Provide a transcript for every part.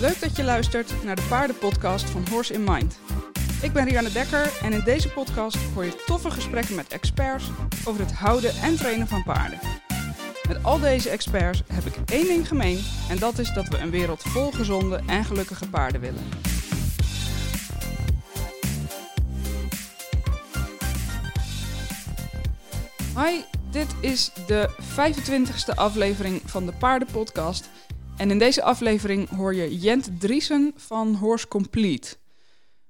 Leuk dat je luistert naar de paardenpodcast van Horse in Mind. Ik ben Rianne Dekker en in deze podcast hoor je toffe gesprekken met experts over het houden en trainen van paarden. Met al deze experts heb ik één ding gemeen en dat is dat we een wereld vol gezonde en gelukkige paarden willen. Hi, dit is de 25e aflevering van de Paardenpodcast. En in deze aflevering hoor je Jent Driesen van Horse Complete.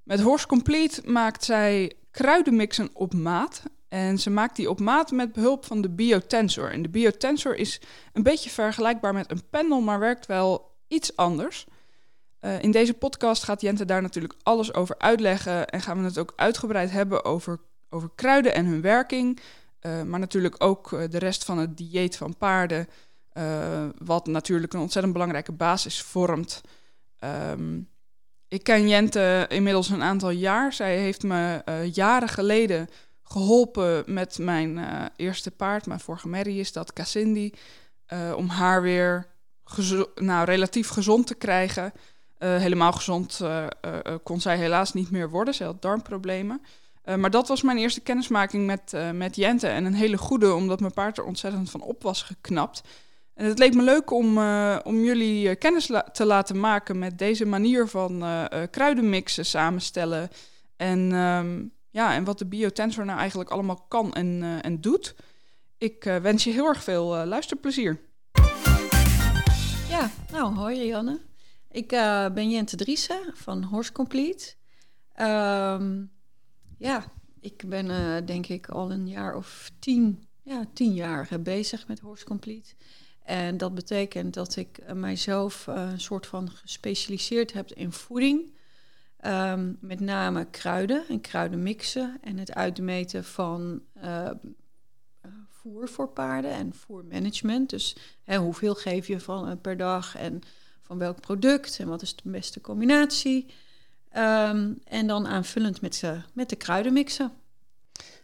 Met Horse Complete maakt zij kruidenmixen op maat. En ze maakt die op maat met behulp van de Biotensor. En de Biotensor is een beetje vergelijkbaar met een pendel, maar werkt wel iets anders. Uh, in deze podcast gaat Jente daar natuurlijk alles over uitleggen. En gaan we het ook uitgebreid hebben over, over kruiden en hun werking. Uh, maar natuurlijk ook uh, de rest van het dieet van paarden. Uh, wat natuurlijk een ontzettend belangrijke basis vormt. Um, ik ken Jente inmiddels een aantal jaar. Zij heeft me jaren geleden geholpen met mijn eerste paard. Mijn vorige merrie is dat, Cassindi. om haar weer nou, relatief gezond te krijgen. helemaal gezond kon zij helaas niet meer worden. Ze had darmproblemen. Maar dat was mijn eerste kennismaking met, met Jente. En een hele goede, omdat mijn paard er ontzettend van op was geknapt. En het leek me leuk om, uh, om jullie kennis la te laten maken met deze manier van kruidenmixen samenstellen. En, um, ja, en wat de biotensor nou eigenlijk allemaal kan en, en doet. Ik wens je heel erg veel luisterplezier. Ja, nou hoi Rianne. Ik ben Jente Driessen van Horse Complete. Um, ja, ik ben uh, denk ik al een jaar of tien, ja, tien jaar uh, bezig met Horse Complete. En dat betekent dat ik uh, mijzelf een soort van gespecialiseerd heb in voeding. Um, met name kruiden en kruidenmixen en het uitmeten van voer voor paarden en voermanagement. Dus hè, hoeveel geef je van per dag en van welk product en wat is de beste combinatie. Um, en dan aanvullend met, ze, met de kruidenmixen.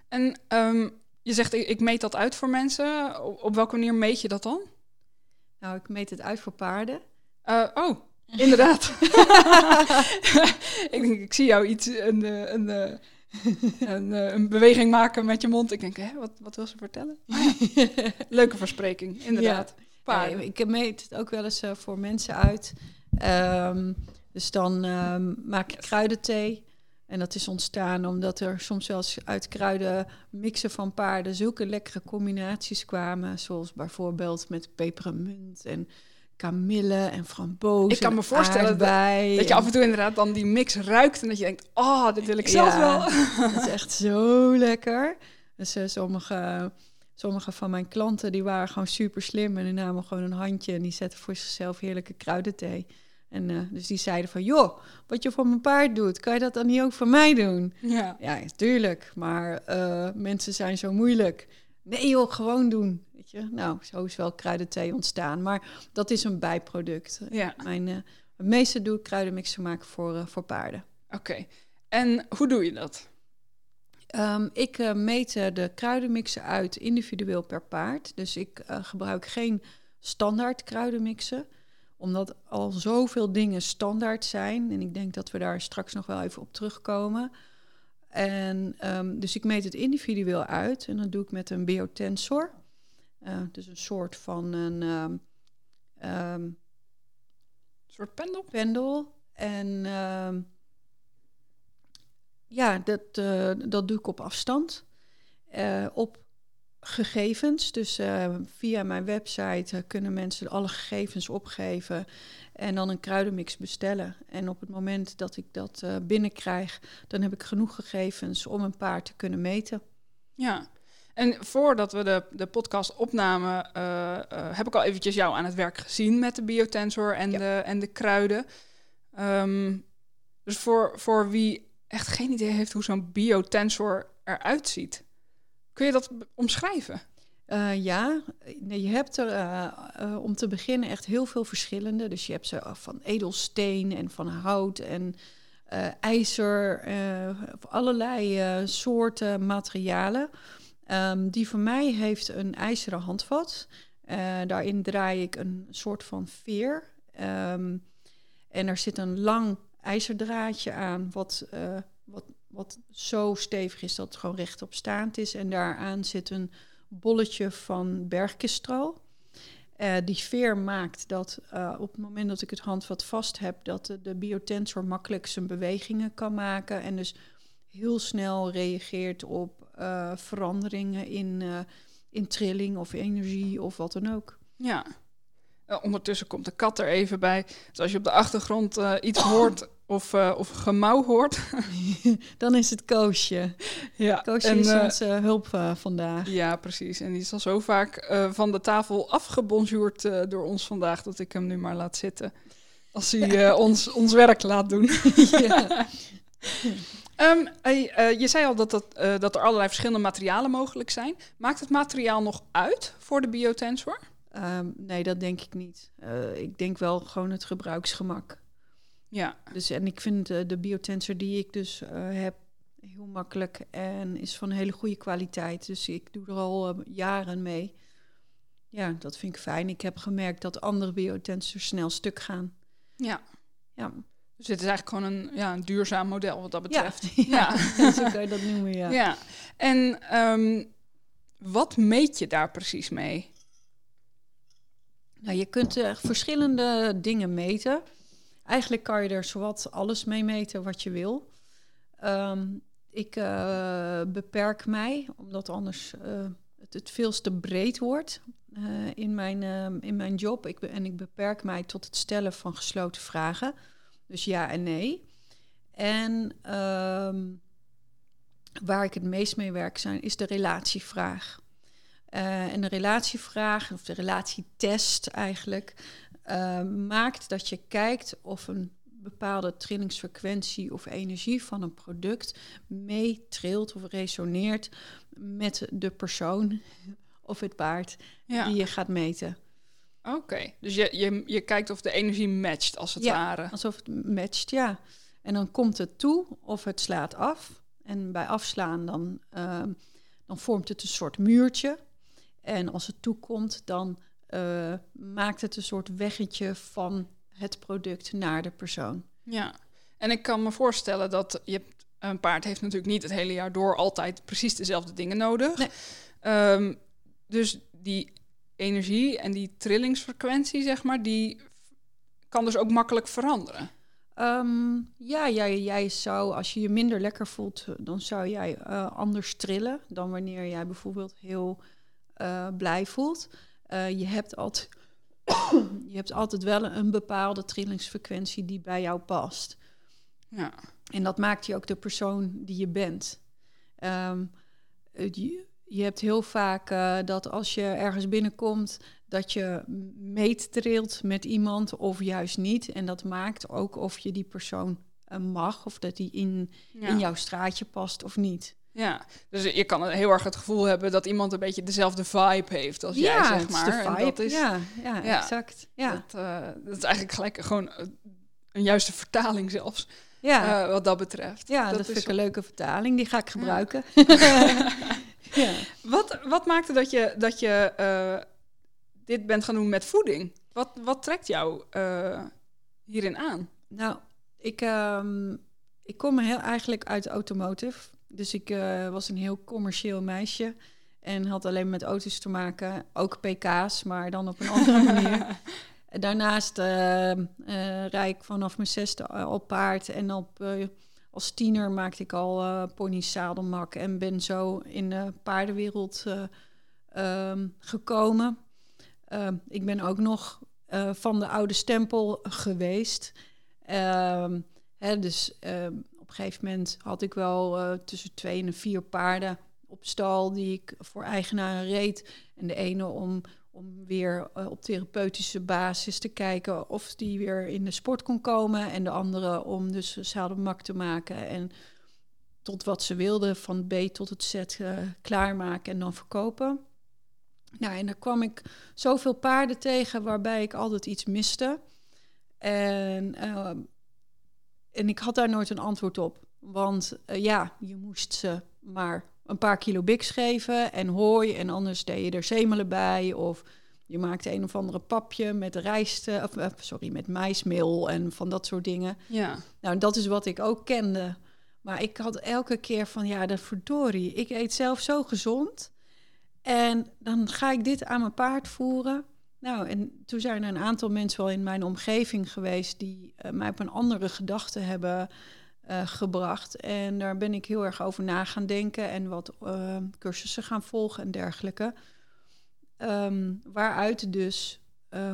En um, je zegt, ik, ik, meet dat uit voor mensen. Op, welke manier meet je dat dan? Nou, ik meet het uit voor paarden. Uh, oh, inderdaad. ik denk, ik zie jou iets, een, een, een, een, een beweging maken met je mond. Ik denk, hè, wat, wat wil ze vertellen? Leuke verspreking, inderdaad. Ja. Ik meet het ook wel eens voor mensen uit. Um, dus dan um, maak ik kruidenthee. En dat is ontstaan omdat er soms wel eens uit kruiden mixen van paarden zulke lekkere combinaties kwamen. Zoals bijvoorbeeld met pepermunt en kamille en frambozen. Ik kan me voorstellen dat, dat, je af en toe inderdaad dan die mix ruikt en dat je denkt, oh, dit wil ik zelf ja, wel. Het is echt zo lekker. Dus uh, sommige, sommige van mijn klanten die waren gewoon super slim en die namen gewoon een handje en die zetten voor zichzelf heerlijke kruidenthee. En uh, dus die zeiden van, joh, wat je voor mijn paard doet, kan je dat dan niet ook voor mij doen? Ja, ja tuurlijk, maar uh, mensen zijn zo moeilijk. Nee joh, gewoon doen. Weet je? Nou, zo is wel kruidenthee ontstaan. Maar dat is een bijproduct. Ja. Mijn, uh, het meeste doe ik kruidenmixen maken voor, voor paarden. Oké, okay. en hoe doe je dat? Um, ik meet de kruidenmixen uit individueel per paard. Dus ik gebruik geen standaard kruidenmixen omdat al zoveel dingen standaard zijn. En ik denk dat we daar straks nog wel even op terugkomen. En um, dus ik meet het individueel uit. En dat doe ik met een biotensor. Uh, dus een soort van een um, um, soort pendel. Pendel. En ja, dat, uh, dat doe ik op afstand. Uh, op gegevens. Dus uh, via mijn website uh, kunnen mensen alle gegevens opgeven en dan een kruidenmix bestellen. En op het moment dat ik dat uh, binnenkrijg, dan heb ik genoeg gegevens om een paard te kunnen meten. Ja, en voordat we de, de podcast opnamen, heb ik al eventjes jou aan het werk gezien met de biotensor en, ja. de, en de kruiden. Um, dus voor, voor wie echt geen idee heeft hoe zo'n biotensor eruit ziet, Kun je dat omschrijven? Uh, ja, je hebt er uh, uh, om te beginnen echt heel veel verschillende. Dus je hebt ze van edelsteen en van hout en ijzer, allerlei soorten materialen. Um, die van mij heeft een ijzeren handvat. daarin draai ik een soort van veer. Um, En er zit een lang ijzerdraadje aan, wat, wat, wat zo stevig is dat het gewoon rechtop staand is. En daaraan zit een bolletje van bergkistral. Uh, die sfeer maakt dat uh, op het moment dat ik het handvat vast heb, dat de, de biotensor makkelijk zijn bewegingen kan maken. En dus heel snel reageert op uh, veranderingen in, in trilling of energie of wat dan ook. Ja. ondertussen komt de kat er even bij. Dus als je op de achtergrond iets hoort of, uh, of gemauw hoort. Dan is het Koosje. Ja, Koosje en, is uh, onze hulp uh, vandaag. Ja, precies. En die is al zo vaak van de tafel afgebonjourd door ons vandaag... dat ik hem nu maar laat zitten. Als hij ons, ons werk laat doen. ja. um, je zei al dat, dat, dat er allerlei verschillende materialen mogelijk zijn. Maakt het materiaal nog uit voor de biotensor? Um, nee, dat denk ik niet. ik denk wel gewoon het gebruiksgemak. Ja. Dus, en ik vind uh, de biotensor die ik dus uh, heb heel makkelijk en is van hele goede kwaliteit. Dus ik doe er al uh, jaren mee. Ja, dat vind ik fijn. Ik heb gemerkt dat andere biotensors snel stuk gaan. Ja. ja. Dus dit is eigenlijk gewoon een, ja, een duurzaam model wat dat betreft. Ja, ja. zo kan je dat noemen, ja. ja. En um, wat meet je daar precies mee? Nou, je kunt verschillende dingen meten. Eigenlijk kan je er zowat alles mee meten wat je wil. Um, ik uh, beperk mij, omdat anders uh, het, het veel te breed wordt uh, in, mijn, in mijn job. Ik en ik beperk mij tot het stellen van gesloten vragen. Dus ja en nee. En um, waar ik het meest mee werk zijn, is de relatievraag. en de relatievraag, of de relatietest eigenlijk, uh, maakt dat je kijkt of een bepaalde trillingsfrequentie of energie van een product meetrilt of resoneert met de persoon of het paard die je gaat meten. Oké, dus je, je, je kijkt of de energie matcht als het ja, ware. alsof het matcht, ja. En dan komt het toe of het slaat af. En bij afslaan dan, uh, dan vormt het een soort muurtje. En als het toekomt, dan uh, maakt het een soort weggetje van het product naar de persoon. Ja, en ik kan me voorstellen dat je een paard heeft natuurlijk niet het hele jaar door altijd precies dezelfde dingen nodig. Nee. Um, dus die energie en die trillingsfrequentie, zeg maar, die kan dus ook makkelijk veranderen. Um, ja, jij, jij zou, als je je minder lekker voelt, dan zou jij uh, anders trillen dan wanneer jij bijvoorbeeld heel uh, blij voelt. Uh, je, hebt altijd, je hebt altijd wel een bepaalde trillingsfrequentie die bij jou past. Ja. En dat maakt je ook de persoon die je bent. Um, je, je, hebt heel vaak uh, dat als je ergens binnenkomt, dat je meetrilt met iemand of juist niet. En dat maakt ook of je die persoon uh, mag of dat die in, ja. in jouw straatje past of niet. Ja, dus je kan heel erg het gevoel hebben dat iemand een beetje dezelfde vibe heeft als ja, jij, zeg maar. de vibe. En dat is, ja, ja, ja, exact. Ja. Dat, uh, dat is eigenlijk gelijk gewoon een juiste vertaling zelfs. Ja. Uh, wat dat betreft. Ja, dat, dat vind ik een leuke vertaling. Die ga ik gebruiken. ja. wat, wat maakte dat je, dat je uh, dit bent gaan doen met voeding? Wat, wat trekt jou hierin aan? Nou, ik, um, ik kom heel eigenlijk uit automotive. Dus ik uh, was een heel commercieel meisje. En had alleen met auto's te maken. Ook PK's, maar dan op een andere manier. Daarnaast uh, uh, rijd ik vanaf mijn zesde al paard. En op, als tiener maakte ik al pony zadelmak. En ben zo in de paardenwereld um, gekomen. Ehm, ik ben ook nog van de oude stempel geweest. Ehm, hè, dus op een gegeven moment had ik wel uh, tussen twee en vier paarden op stal die ik voor eigenaren reed. En de ene om, om weer uh, op therapeutische basis te kijken of die weer in de sport kon komen. En de andere om dus zadelmak te maken en tot wat ze wilden, van B tot het Z uh, klaarmaken en dan verkopen. Nou, en daar kwam ik zoveel paarden tegen waarbij ik altijd iets miste. En en ik had daar nooit een antwoord op. Want uh, ja, je moest ze maar een paar kilo biks geven en hooi. En anders deed je er zemelen bij. Of je maakt een of andere papje met rijst, eh, of eh, sorry, met maismeel en van dat soort dingen. Ja. Nou, dat is wat ik ook kende. Maar ik had elke keer van, ja, de verdorie, ik eet zelf zo gezond. En dan ga ik dit aan mijn paard voeren. Nou, en toen zijn er een aantal mensen wel in mijn omgeving geweest die eh, mij op een andere gedachte hebben eh, gebracht. En daar ben ik heel erg over na gaan denken en wat eh, cursussen gaan volgen en dergelijke. Ehm, waaruit dus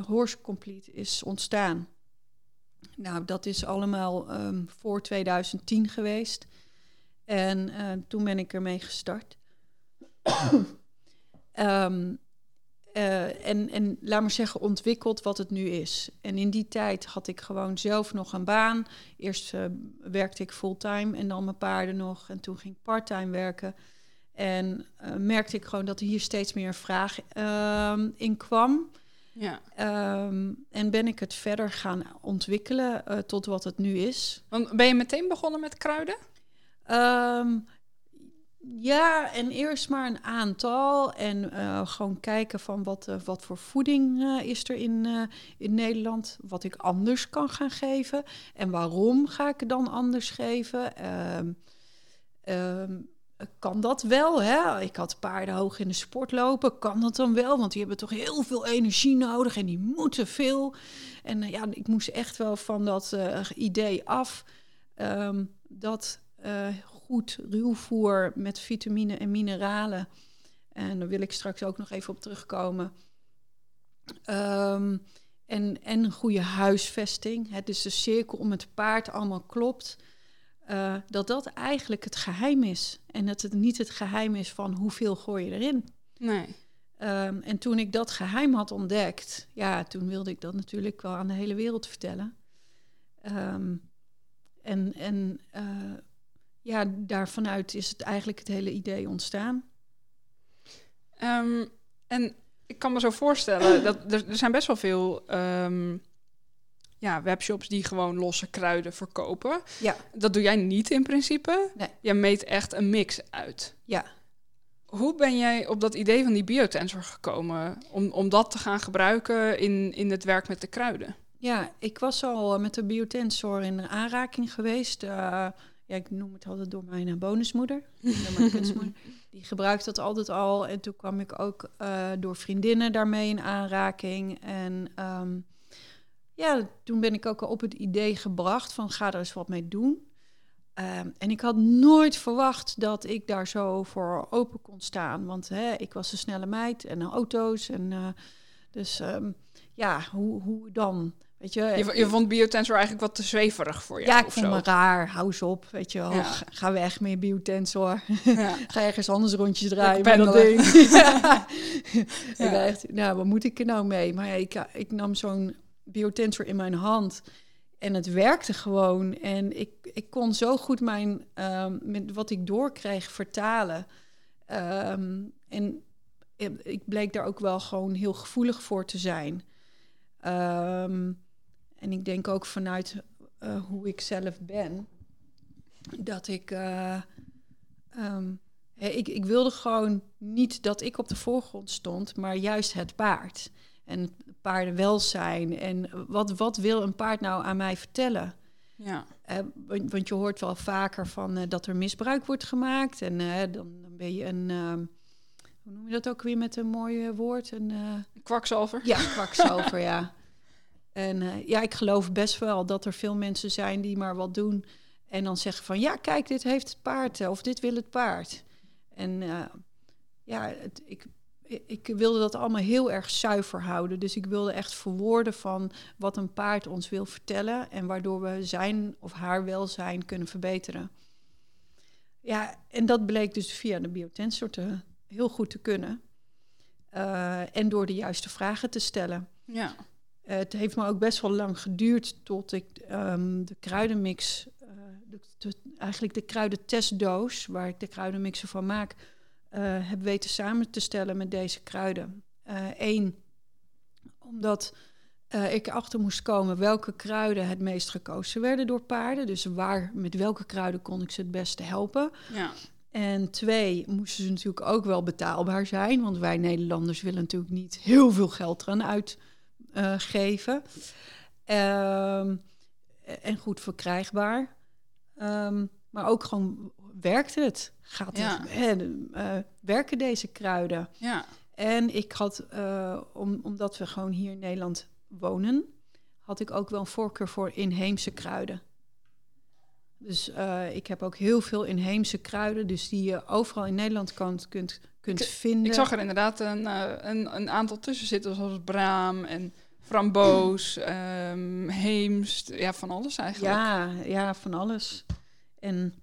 Horse Complete is ontstaan. Nou, dat is allemaal ehm, voor 2010 geweest. En toen ben ik ermee gestart. Ehm, eh, en, en laat maar zeggen, ontwikkeld wat het nu is. En in die tijd had ik gewoon zelf nog een baan. Eerst eh, werkte ik fulltime en dan mijn paarden nog. En toen ging ik parttime werken. En eh, merkte ik gewoon dat er hier steeds meer vraag ehm, in kwam. ja. Ehm, en ben ik het verder gaan ontwikkelen tot wat het nu is. Want ben je meteen begonnen met kruiden? Ehm, ja, en eerst maar een aantal. En eh, gewoon kijken van wat, eh, wat voor voeding eh, is er in, in Nederland. Wat ik anders kan gaan geven. En waarom ga ik het dan anders geven? Ehm, ehm, kan dat wel? Hè? Ik had paarden hoog in de sport lopen. Kan dat dan wel? Want die hebben toch heel veel energie nodig en die moeten veel. En ja, ik moest echt wel van dat idee af. ehm, dat goed ruwvoer met vitamine en mineralen. En daar wil ik straks ook nog even op terugkomen. Ehm, en, en een goede huisvesting. Het is de cirkel om het paard allemaal klopt. eh, dat dat eigenlijk het geheim is. En dat het niet het geheim is van hoeveel gooi je erin. Nee. Ehm, en toen ik dat geheim had ontdekt, ja, toen wilde ik dat natuurlijk wel aan de hele wereld vertellen. Ehm, en en eh, ja, daarvanuit is het eigenlijk het hele idee ontstaan. Ehm, en ik kan me zo voorstellen dat er, er zijn best wel veel ehm, ja, webshops die gewoon losse kruiden verkopen. Ja. Dat doe jij niet in principe. Nee. Jij meet echt een mix uit. Ja. Hoe ben jij op dat idee van die biotensor gekomen om, om dat te gaan gebruiken in, in het werk met de kruiden? Ja, ik was al eh, met de biotensor in aanraking geweest. Eh, ja, ik noem het altijd door mijn eh, bonusmoeder. door mijn kunstmoeder. Die gebruikt dat altijd al. En toen kwam ik ook eh, door vriendinnen daarmee in aanraking. En ehm, ja, toen ben ik ook al op het idee gebracht van ga er eens wat mee doen. Ehm, en ik had nooit verwacht dat ik daar zo voor open kon staan. Want hè, ik was een snelle meid en auto's. En, eh, dus ehm, ja, hoe, hoe dan? Weet je, Je, je vond biotensor eigenlijk wat te zweverig voor jou? ja, ik vond me raar. Hou eens op, weet je wel. Ja. Ga, weg met je biotensor. Ja. Ga ergens anders rondjes draaien met dat ding. ja. Ik dacht, nou, wat moet ik er nou mee? Maar ik, ik nam zo'n biotensor in mijn hand en het werkte gewoon. En ik, ik kon zo goed mijn, ehm, met wat ik doorkreeg vertalen. Ehm, en ik bleek daar ook wel gewoon heel gevoelig voor te zijn. Ehm, en ik denk ook vanuit eh, hoe ik zelf ben, dat ik, eh, ehm, ik. Ik wilde gewoon niet dat ik op de voorgrond stond, maar juist het paard. En paardenwelzijn. En wat, wat wil een paard nou aan mij vertellen? Ja. Eh, want, want je hoort wel vaker van dat er misbruik wordt gemaakt. En dan, dan ben je een. ehm, hoe noem je dat ook weer met een mooi woord? Een, Kwakzalver? ja, kwakzalver, ja. En eh, ja, ik geloof best wel dat er veel mensen zijn die maar wat doen. En dan zeggen van, ja, kijk, dit heeft het paard. eh, Of dit wil het paard. En eh, ja, het, ik, ik wilde dat allemaal heel erg zuiver houden. Dus ik wilde echt verwoorden van wat een paard ons wil vertellen. En waardoor we zijn of haar welzijn kunnen verbeteren. Ja, en dat bleek dus via de biotensor te, heel goed te kunnen. En door de juiste vragen te stellen. Ja. Eh, het heeft me ook best wel lang geduurd tot ik ehm, de kruidenmix, eh, de, de- eigenlijk de kruidentestdoos, waar ik de kruidenmixen van maak, eh, heb weten samen te stellen met deze kruiden. Eén, omdat ik achter moest komen welke kruiden het meest gekozen werden door paarden. Dus waar, met welke kruiden kon ik ze het beste helpen. Ja. En twee, moesten ze natuurlijk ook wel betaalbaar zijn. Want wij Nederlanders willen natuurlijk niet heel veel geld eraan uitgeven. Ehm, en goed verkrijgbaar. Ehm, maar ook gewoon werkt het? Gaat Ja. het? eh, werken deze kruiden? Ja. En ik had, eh, om, omdat we gewoon hier in Nederland wonen, had ik ook wel een voorkeur voor inheemse kruiden. Dus ik heb ook heel veel inheemse kruiden, dus die je overal in Nederland kan, kunt, kunt Ik- vinden. Ik zag er inderdaad een, een, een aantal tussen zitten, zoals braam en framboos, ehm, heemst, ja, van alles eigenlijk. Ja, ja, van alles. En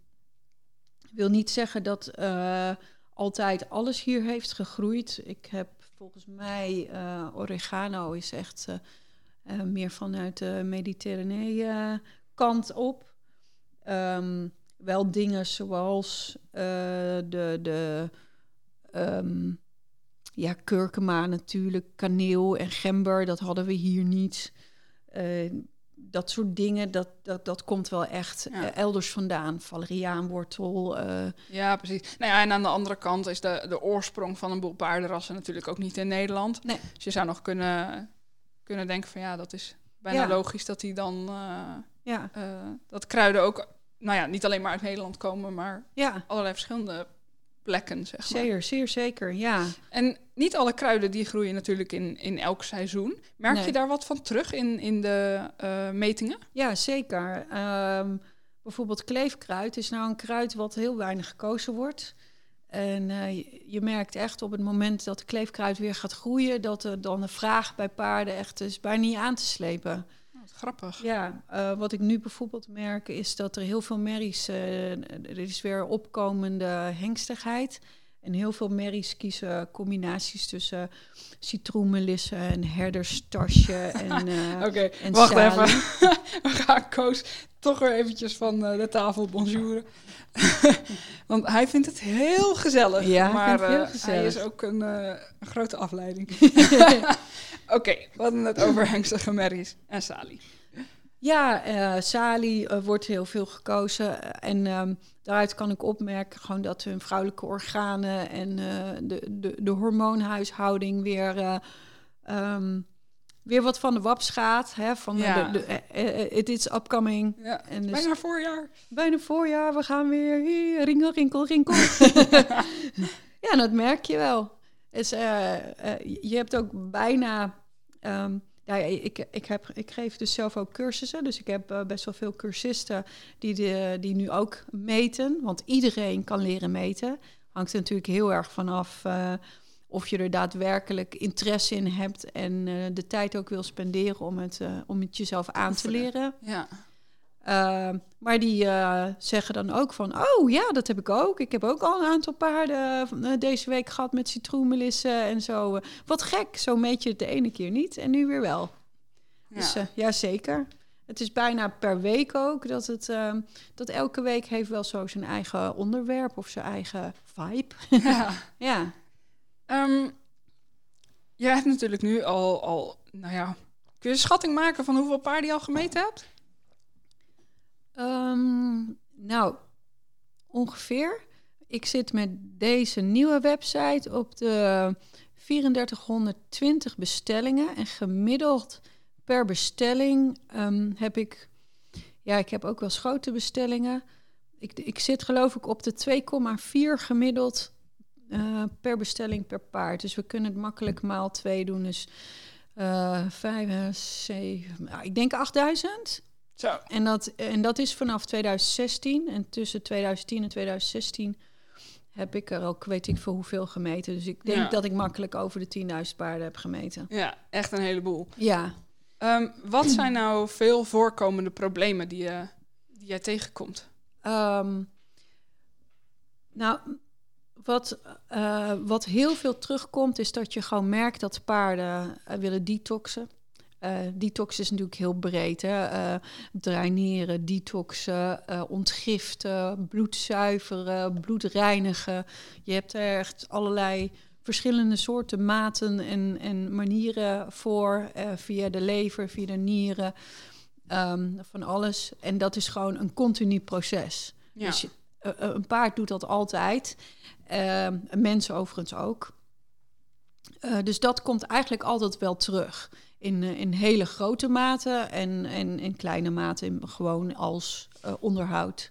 wil niet zeggen dat eh, altijd alles hier heeft gegroeid. Ik heb volgens mij eh, oregano is echt eh, meer vanuit de Mediterranee kant op. Ehm, wel dingen zoals de, de ehm, ja, kurkuma natuurlijk, kaneel en gember, dat hadden we hier niet. Eh, dat soort dingen, dat, dat, dat komt wel echt Ja. eh, elders vandaan. Valeriaanwortel. eh, Ja, precies. Nou ja, en aan de andere kant is de, de oorsprong van een boel paardenrassen natuurlijk ook niet in Nederland. Nee. Dus je zou nog kunnen, kunnen denken van ja, dat is bijna Ja. logisch dat die dan ja, dat kruiden ook, nou ja, niet alleen maar uit Nederland komen, maar ja, allerlei verschillende plekken, zeg maar. zeer, zeer zeker, ja. En niet alle kruiden die groeien natuurlijk in, in elk seizoen. Merk Nee. je daar wat van terug in, in de eh, metingen? Ja, zeker. Ehm, bijvoorbeeld kleefkruid is nou een kruid wat heel weinig gekozen wordt. En eh, je- merkt echt op het moment dat de kleefkruid weer gaat groeien, dat er dan de vraag bij paarden echt is bijna niet aan te slepen. Grappig. Ja, eh, wat ik nu bijvoorbeeld merk is dat er heel veel merries, eh, er is weer opkomende hengstigheid. En heel veel merries kiezen combinaties tussen citroenmelisse en herderstasje en, eh, Oké, wacht even. We gaan Koos toch weer eventjes van de tafel bonjouren. Want hij vindt het heel gezellig. Ja, maar heel gezellig. hij is ook een, een grote afleiding. Oké, we hadden het over merries en salie. Ja, eh salie eh, wordt heel veel gekozen. En ehm, daaruit kan ik opmerken gewoon dat hun vrouwelijke organen en eh, de, de, de hormoonhuishouding weer, eh, ehm, weer wat van de waps gaat. Hè, van eh, Ja. de, de, eh, eh, it is upcoming. Ja, En dus bijna voorjaar. bijna voorjaar, we gaan weer hier, ringel, rinkel, rinkel. ja, dat merk je wel. Dus, eh, eh, je hebt ook bijna... ehm, ja, ik, ik, heb, ik geef dus zelf ook cursussen. Dus ik heb eh, best wel veel cursisten die, de, die nu ook meten. Want iedereen kan leren meten. Hangt er natuurlijk heel erg vanaf eh of je er daadwerkelijk interesse in hebt... en eh, de tijd ook wil spenderen om het, om het jezelf aan te leren. Ja. Uh, maar die uh, zeggen dan ook van, oh ja, dat heb ik ook. Ik heb ook al een aantal paarden uh, deze week gehad met citroenmelissen en zo. Wat gek, zo meet je het de ene keer niet en nu weer wel. Ja. Dus uh, ja, zeker. Het is bijna per week ook dat het, ehm, dat elke week heeft wel zo zijn eigen onderwerp of zijn eigen vibe. ja. ja. Um, jij hebt natuurlijk nu al, al, nou ja, kun je een schatting maken van hoeveel paarden je al gemeten hebt? Um, nou, ongeveer. Ik zit met deze nieuwe website op de 3420 bestellingen. En gemiddeld per bestelling um, heb ik... Ja, ik heb ook wel grote bestellingen. Ik, ik zit geloof ik op de 2,4 gemiddeld uh, per bestelling per paard. Dus we kunnen het makkelijk maal 2 doen. Dus uh, 5, 7, nou, ik denk 8000. Zo. En dat, en dat is vanaf 2016. En tussen 2010 en 2016 heb ik er ook, weet ik veel hoeveel gemeten. Dus ik denk Ja. dat ik makkelijk over de 10.000 paarden heb gemeten. Ja, echt een heleboel. Ja. Um, wat zijn nou veel voorkomende problemen die, je, die jij tegenkomt? Um, nou, wat, uh, wat heel veel terugkomt, is dat je gewoon merkt dat paarden uh, willen detoxen. Uh, detox is natuurlijk heel breed. Hè? Uh, draineren, detoxen, uh, ontgiften, bloed zuiveren, bloed reinigen. Je hebt er echt allerlei verschillende soorten maten en, en manieren voor. eh, via de lever, via de nieren, um, van alles. En dat is gewoon een continu proces. Ja. Dus eh, een paard doet dat altijd. Ehm, mensen overigens ook. Eh, dus dat komt eigenlijk altijd wel terug. In, eh, in hele grote mate en, en in kleine mate in, gewoon als eh, onderhoud.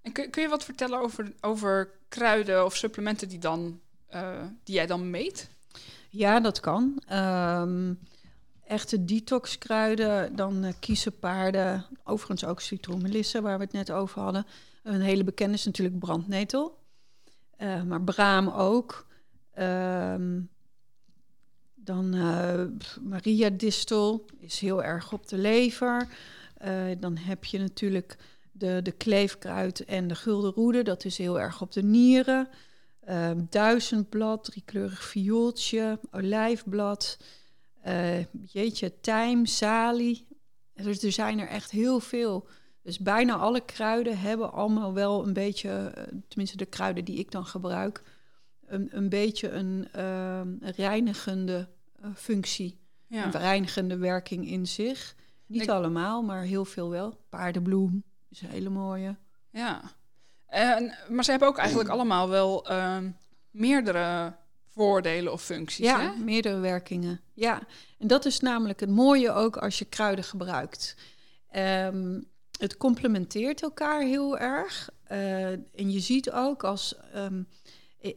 En kun, kun je wat vertellen over, over kruiden of supplementen die, dan, eh, die jij dan meet? Ja, dat kan. Ehm, echte detoxkruiden, dan kiezen paarden, overigens ook citroenmelisse, waar we het net over hadden. Een hele bekende is natuurlijk brandnetel, maar braam ook. Ehm, dan eh, Maria distel is heel erg op de lever. Eh, dan heb je natuurlijk de, de kleefkruid en de gulden roede, dat is heel erg op de nieren. Ehm, duizendblad, driekleurig viooltje, olijfblad, eh, jeetje, tijm, salie. Dus er zijn er echt heel veel. Dus bijna alle kruiden hebben allemaal wel een beetje, tenminste de kruiden die ik dan gebruik, een, een beetje een ehm, reinigende eh, functie, Ja. een reinigende werking in zich. Niet Ik- allemaal, maar heel veel wel. Paardenbloem is een hele mooie. ja. En, maar ze hebben ook eigenlijk allemaal wel ehm, meerdere voordelen of functies. Ja, Hè? meerdere werkingen. Ja, en dat is namelijk het mooie ook als je kruiden gebruikt. Ehm, het complementeert elkaar heel erg. Eh, en je ziet ook als... ehm,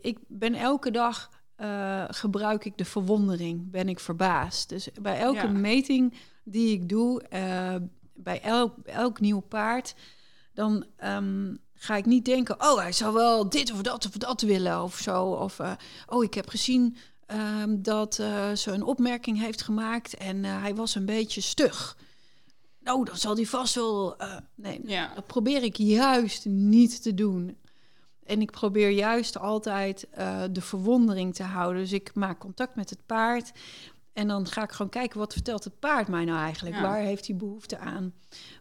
ik ben elke dag... eh, gebruik ik de verwondering, ben ik verbaasd. Dus bij elke Ja. meting die ik doe, eh, bij elk, elk nieuw paard, dan ehm, ga ik niet denken, oh, hij zou wel dit of dat of dat willen of zo. Of, eh, oh, ik heb gezien ehm, dat ze een opmerking heeft gemaakt en hij was een beetje stug. Nou, dan zal hij vast wel. nee, Ja. dat probeer ik juist niet te doen. En ik probeer juist altijd eh, de verwondering te houden. Dus ik maak contact met het paard. En dan ga ik gewoon kijken, wat vertelt het paard mij nou eigenlijk? Ja. Waar heeft hij behoefte aan?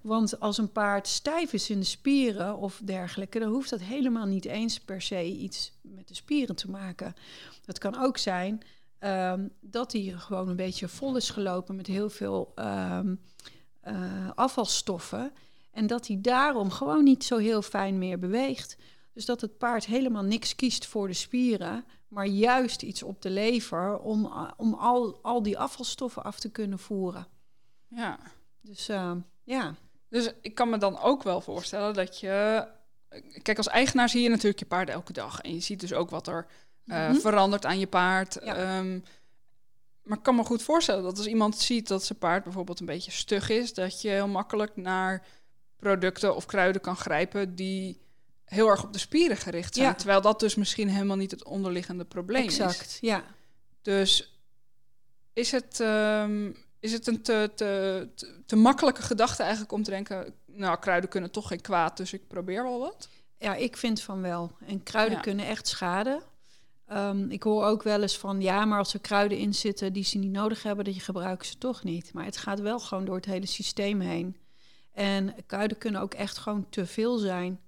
Want als een paard stijf is in de spieren of dergelijke... dan hoeft dat helemaal niet eens per se iets met de spieren te maken. Het kan ook zijn ehm, dat hij gewoon een beetje vol is gelopen... met heel veel ehm, eh, afvalstoffen. En dat hij daarom gewoon niet zo heel fijn meer beweegt. Dus dat het paard helemaal niks kiest voor de spieren, maar juist iets op de lever om, uh, om al, al die afvalstoffen af te kunnen voeren. ja. Dus uh, ja. Dus ik kan me dan ook wel voorstellen dat je... Kijk, als eigenaar zie je natuurlijk je paard elke dag. En je ziet dus ook wat er uh, Mhm. verandert aan je paard. Ja. Um, maar ik kan me goed voorstellen dat als iemand ziet dat zijn paard bijvoorbeeld een beetje stug is... dat je heel makkelijk naar producten of kruiden kan grijpen die heel erg op de spieren gericht zijn. Ja. Terwijl dat dus misschien helemaal niet het onderliggende probleem exact, is. Exact, ja. Dus is het, um, is het een te, te, te, te, makkelijke gedachte eigenlijk om te denken... nou, kruiden kunnen toch geen kwaad, dus ik probeer wel wat? Ja, ik vind van wel. En kruiden ja. kunnen echt schaden. Um, ik hoor ook wel eens van... ja, maar als er kruiden in zitten die ze niet nodig hebben... dan gebruiken ze toch niet. Maar het gaat wel gewoon door het hele systeem heen. En kruiden kunnen ook echt gewoon te veel zijn...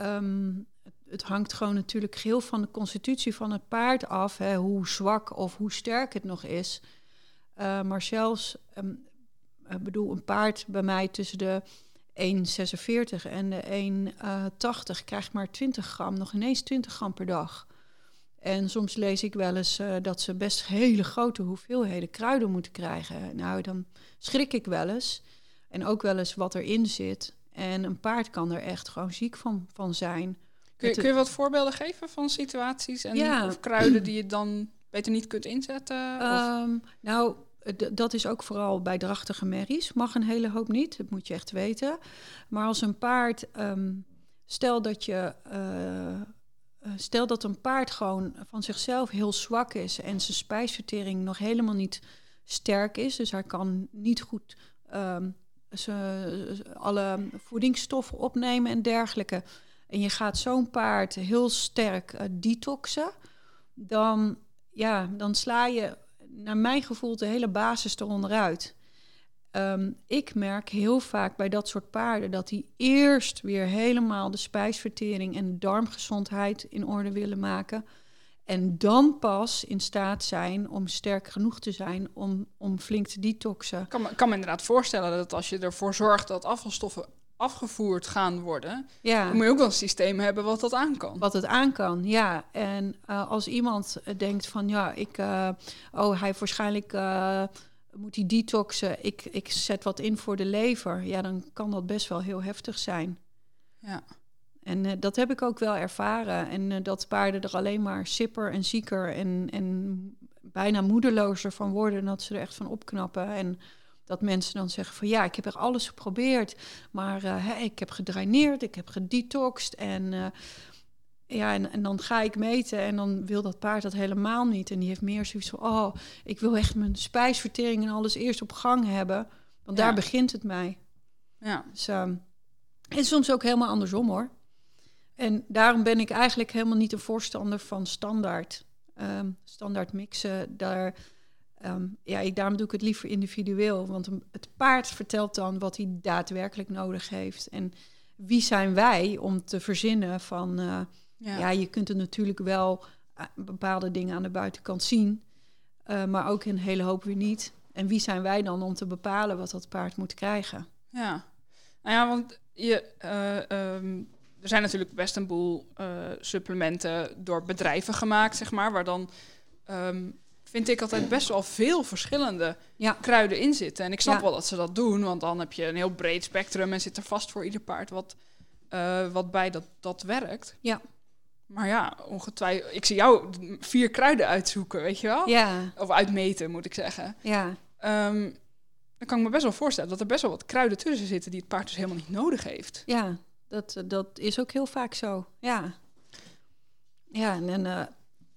Um, het, hangt gewoon natuurlijk geheel van de constitutie van het paard af, hè, hoe zwak of hoe sterk het nog is. Uh, maar zelfs, um, ik bedoel, een paard bij mij tussen de 1,46 en de 1,80 krijgt maar 20 gram, nog ineens 20 gram per dag. En soms lees ik wel eens uh, dat ze best hele grote hoeveelheden kruiden moeten krijgen. Nou, dan schrik ik wel eens. En ook wel eens wat erin zit. En een paard kan er echt gewoon ziek van, van zijn. Kun je, kun je wat voorbeelden geven van situaties en ja. of kruiden die je dan beter niet kunt inzetten? Um, nou, dat is ook vooral bij drachtige merries. Mag een hele hoop niet, dat moet je echt weten. Maar als een paard, um, stel dat je. Uh, stel dat een paard gewoon van zichzelf heel zwak is en zijn spijsvertering nog helemaal niet sterk is, dus hij kan niet goed um, ze, alle voedingsstoffen opnemen en dergelijke. En je gaat zo'n paard heel sterk uh, detoxen, dan, ja, dan sla je, naar mijn gevoel, de hele basis eronder uit. Um, ik merk heel vaak bij dat soort paarden dat die eerst weer helemaal de spijsvertering en de darmgezondheid in orde willen maken. En dan pas in staat zijn om sterk genoeg te zijn om, om flink te detoxen. Ik kan me, kan me inderdaad voorstellen dat als je ervoor zorgt dat afvalstoffen afgevoerd gaan worden, Ja. dan moet je ook wel een systeem hebben wat dat aan kan. Wat het aan kan, ja. En eh, als iemand eh, denkt van ja, ik, eh, oh, hij waarschijnlijk moet hij detoxen, ik, ik zet wat in voor de lever, ja, dan kan dat best wel heel heftig zijn. Ja. En eh, dat heb ik ook wel ervaren. En eh, dat paarden er alleen maar sipper en zieker en, en bijna moedelozer van worden. En dat ze er echt van opknappen. En dat mensen dan zeggen van ja, ik heb er alles geprobeerd. Maar hè, ik heb gedraineerd, ik heb gedetoxed. En, ja, en, en dan ga ik meten en dan wil dat paard dat helemaal niet. En die heeft meer zoiets van, oh, ik wil echt mijn spijsvertering en alles eerst op gang hebben. Want Ja. daar begint het mij. Ja. Dus, ehm, en soms ook helemaal andersom hoor. En daarom ben ik eigenlijk helemaal niet een voorstander van standaard, ehm, standaard mixen. Daar, ehm, ja, ik, daarom doe ik het liever individueel. Want het paard vertelt dan wat hij daadwerkelijk nodig heeft. En wie zijn wij om te verzinnen van... eh, Ja. ja. je kunt er natuurlijk wel eh, bepaalde dingen aan de buitenkant zien. eh, maar ook een hele hoop weer niet. En wie zijn wij dan om te bepalen wat dat paard moet krijgen? Ja, nou ja, want je, eh, ehm, er zijn natuurlijk best een boel eh, supplementen door bedrijven gemaakt, zeg maar, waar dan ehm, vind ik altijd best wel veel verschillende Ja. kruiden in zitten. En ik snap Ja. wel dat ze dat doen, want dan heb je een heel breed spectrum en zit er vast voor ieder paard wat, eh, wat bij dat, dat werkt. Ja. Maar ja, ongetwijfeld. Ik zie jou vier kruiden uitzoeken, weet je wel? Ja, Of uitmeten, moet ik zeggen. ja, Ehm, dan kan ik me best wel voorstellen dat er best wel wat kruiden tussen zitten die het paard dus helemaal niet nodig heeft. ja. Dat, dat is ook heel vaak zo. Ja. Ja, en, eh,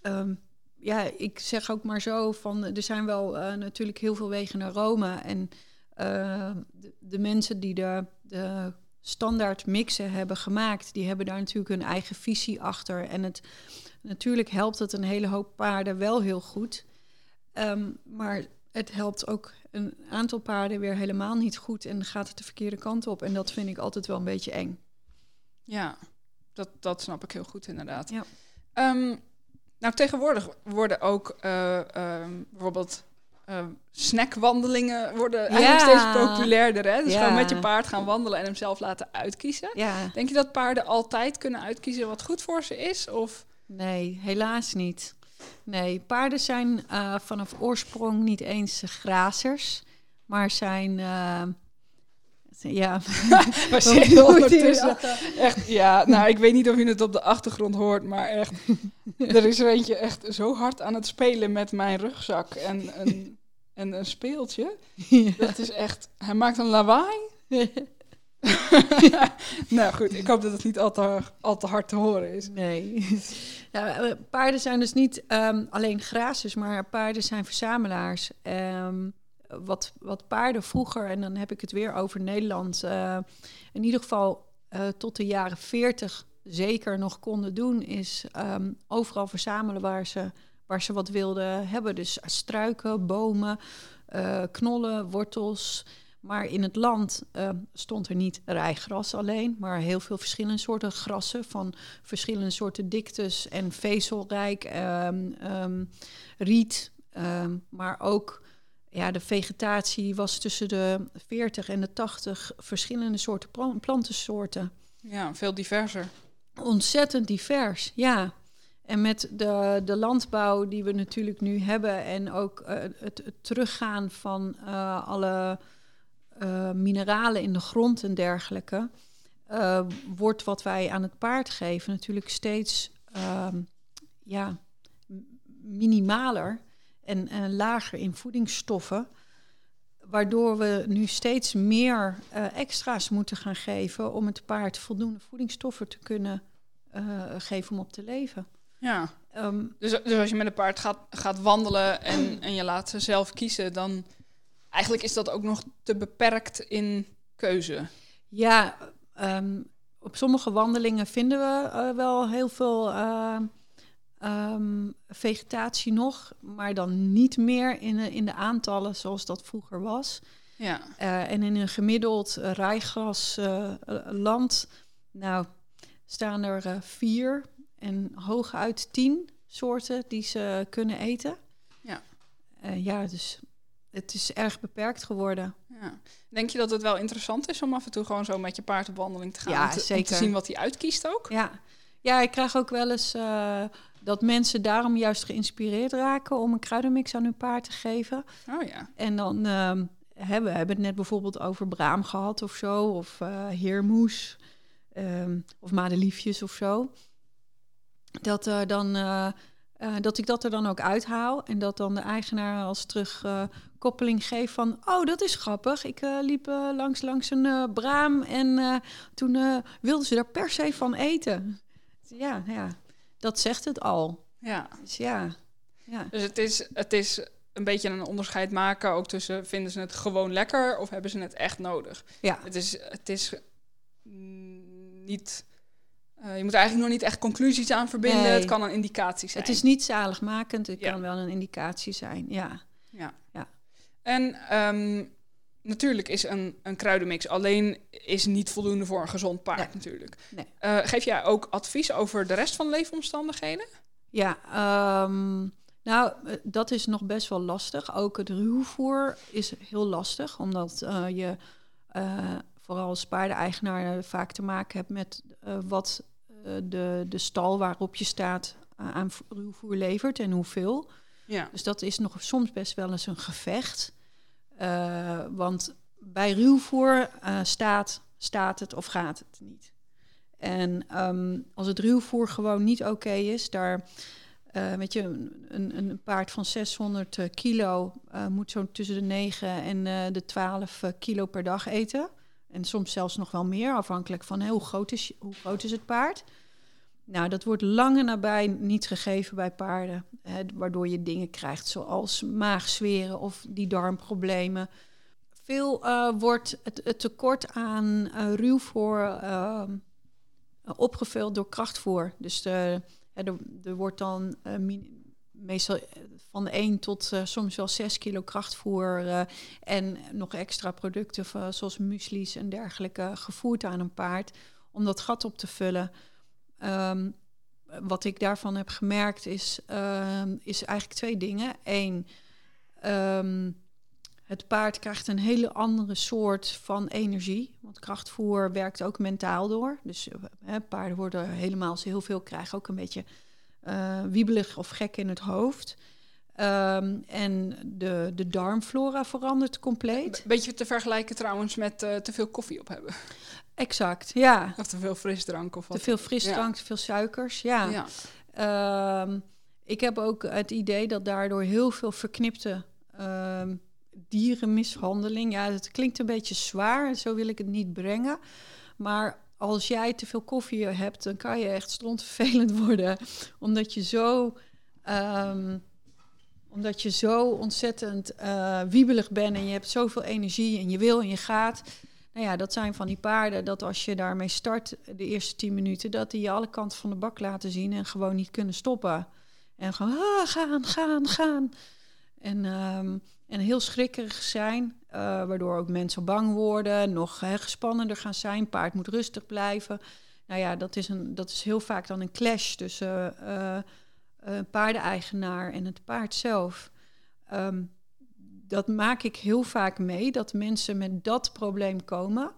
ehm, ja, ik zeg ook maar zo van, er zijn wel eh, natuurlijk heel veel wegen naar Rome. En eh, de, de mensen die de, de standaard mixen hebben gemaakt, die hebben daar natuurlijk hun eigen visie achter. En het, natuurlijk helpt het een hele hoop paarden wel heel goed. Ehm, maar het helpt ook een aantal paarden weer helemaal niet goed en gaat het de verkeerde kant op. En dat vind ik altijd wel een beetje eng. Ja, dat, dat snap ik heel goed inderdaad. Ja. Ehm, nou, tegenwoordig worden ook eh, ehm, bijvoorbeeld eh, snackwandelingen worden eigenlijk Ja. steeds populairder. Hè? Dus Ja. gewoon met je paard gaan wandelen en hem zelf laten uitkiezen. Ja, Denk je dat paarden altijd kunnen uitkiezen wat goed voor ze is? Of nee, helaas niet. Nee, paarden zijn eh, vanaf oorsprong niet eens grazers, maar zijn. Ja, je Echt, ja, nou, ik weet niet of je het op de achtergrond hoort, maar echt, er is er eentje echt zo hard aan het spelen met mijn rugzak en een, en een speeltje. Dat is echt, hij maakt een lawaai. nou goed, ik hoop dat het niet al te, al te hard te horen is. Nee. Ja, eh, paarden zijn dus niet ehm, alleen grazers, maar paarden zijn verzamelaars. Ehm, wat, wat paarden vroeger, en dan heb ik het weer over Nederland, eh, in ieder geval eh, tot de jaren 40 zeker nog konden doen, is ehm, overal verzamelen waar ze, waar ze wat wilden hebben. Dus struiken, bomen, eh, knollen, wortels. Maar in het land stond er niet rijgras alleen, maar heel veel verschillende soorten grassen van verschillende soorten diktes en vezelrijk, ehm, ehm, riet, maar ook ja, de vegetatie was tussen de 40 en de 80 verschillende soorten plan- plantensoorten. Ja, veel diverser. Ontzettend divers, ja. En met de, de landbouw die we natuurlijk nu hebben en ook eh, het, het teruggaan van eh, alle eh, mineralen in de grond en dergelijke, wordt wat wij aan het paard geven natuurlijk steeds ehm, ja, minimaler en eh, lager in voedingsstoffen. Waardoor we nu steeds meer eh, extra's moeten gaan geven om het paard voldoende voedingsstoffen te kunnen eh, geven om op te leven. Ja, Ehm, dus, dus als je met een paard gaat, gaat wandelen en, en je laat ze zelf kiezen, dan eigenlijk is dat ook nog te beperkt in keuze. Ja, ehm, op sommige wandelingen vinden we wel heel veel ehm, vegetatie nog, maar dan niet meer in de, in de aantallen zoals dat vroeger was. Ja, Eh, en in een gemiddeld uh, rijgrasland, nou, staan er eh, vier en hooguit tien soorten die ze kunnen eten. Ja. Eh, ja, dus het is erg beperkt geworden. Ja. Denk je dat het wel interessant is om af en toe gewoon zo met je paard op wandeling te gaan? Ja, om te, om te zeker. zien wat hij uitkiest ook? Ja. ja, ik krijg ook wel eens eh, dat mensen daarom juist geïnspireerd raken om een kruidenmix aan hun paard te geven. Oh ja. En dan ehm, hebben we hebben het net bijvoorbeeld over braam gehad of zo, of eh heermoes, ehm, of madeliefjes of zo. Dat, eh, dan, eh, dat ik dat er dan ook uithaal en dat dan de eigenaar als terugkoppeling geeft van... oh, dat is grappig, ik liep langs, langs een braam en toen wilden ze daar per se van eten. Ja, ja, dat zegt het al. ja. Dus ja, ja. Dus het is, het is een beetje een onderscheid maken ook tussen vinden ze het gewoon lekker of hebben ze het echt nodig. ja. Het is, het is mm, niet. eh, je moet eigenlijk nog niet echt conclusies aan verbinden. Nee. Het kan een indicatie zijn. Het is niet zaligmakend, het Ja. kan wel een indicatie zijn, ja. Ja. Ja. En ehm, natuurlijk is een, een kruidenmix alleen is niet voldoende voor een gezond paard Nee. natuurlijk. Nee. Eh, geef jij ook advies over de rest van de leefomstandigheden? Ja, ehm, nou, eh, dat is nog best wel lastig. Ook het ruwvoer is heel lastig, omdat eh, je vooral als paardeneigenaar vaak te maken hebt met wat de, de stal waarop je staat aan ruwvoer levert en hoeveel. Ja. Dus dat is nog soms best wel eens een gevecht. Eh, want bij ruwvoer eh, staat, staat het of gaat het niet. En ehm, als het ruwvoer gewoon niet oké is, daar eh weet je, een, een- paard van 600 eh, kilo moet zo tussen de 9 en de 12 eh, kilo per dag eten. En soms zelfs nog wel meer, afhankelijk van hoe, groot is, hoe groot is het paard. Nou, dat wordt lange nabij niet gegeven bij paarden. Hè, waardoor je dingen krijgt zoals maagzweren of die darmproblemen. Veel eh, wordt het, tekort aan eh, ruwvoer ehm, opgevuld door krachtvoer. Dus de, er, wordt dan eh, meestal van de 1 tot soms wel 6 kilo krachtvoer en nog extra producten zoals muesli's en dergelijke gevoerd aan een paard om dat gat op te vullen. Ehm, wat ik daarvan heb gemerkt is, ehm, is eigenlijk twee dingen. Eén, ehm, het paard krijgt een hele andere soort van energie. Want krachtvoer werkt ook mentaal door. Dus eh, paarden worden helemaal, ze heel veel krijgen, ook een beetje eh, wiebelig of gek in het hoofd. Ehm, en de, de darmflora verandert compleet. Een beetje te vergelijken trouwens met eh, te veel koffie op hebben. Exact, ja. Of te veel frisdrank of wat. Te veel frisdrank, te veel suikers, ja. Ja. Ehm, ik heb ook het idee dat daardoor heel veel verknipte ehm, dierenmishandeling. Ja, het klinkt een beetje zwaar, zo wil ik het niet brengen. Maar als jij te veel koffie hebt, dan kan je echt strontvervelend worden. Omdat je zo, omdat je zo ontzettend eh, wiebelig bent en je hebt zoveel energie en je wil en je gaat. Nou ja, dat zijn van die paarden dat als je daarmee start de eerste tien minuten, dat die je alle kanten van de bak laten zien en gewoon niet kunnen stoppen. En gewoon ah, gaan, gaan, gaan. En, ehm, en heel schrikkerig zijn, eh, waardoor ook mensen bang worden, nog gespannender gaan zijn. Paard moet rustig blijven. Nou ja, dat is, een, dat is heel vaak dan een clash tussen eh, een paardeneigenaar en het paard zelf. Ehm, dat maak ik heel vaak mee, dat mensen met dat probleem komen.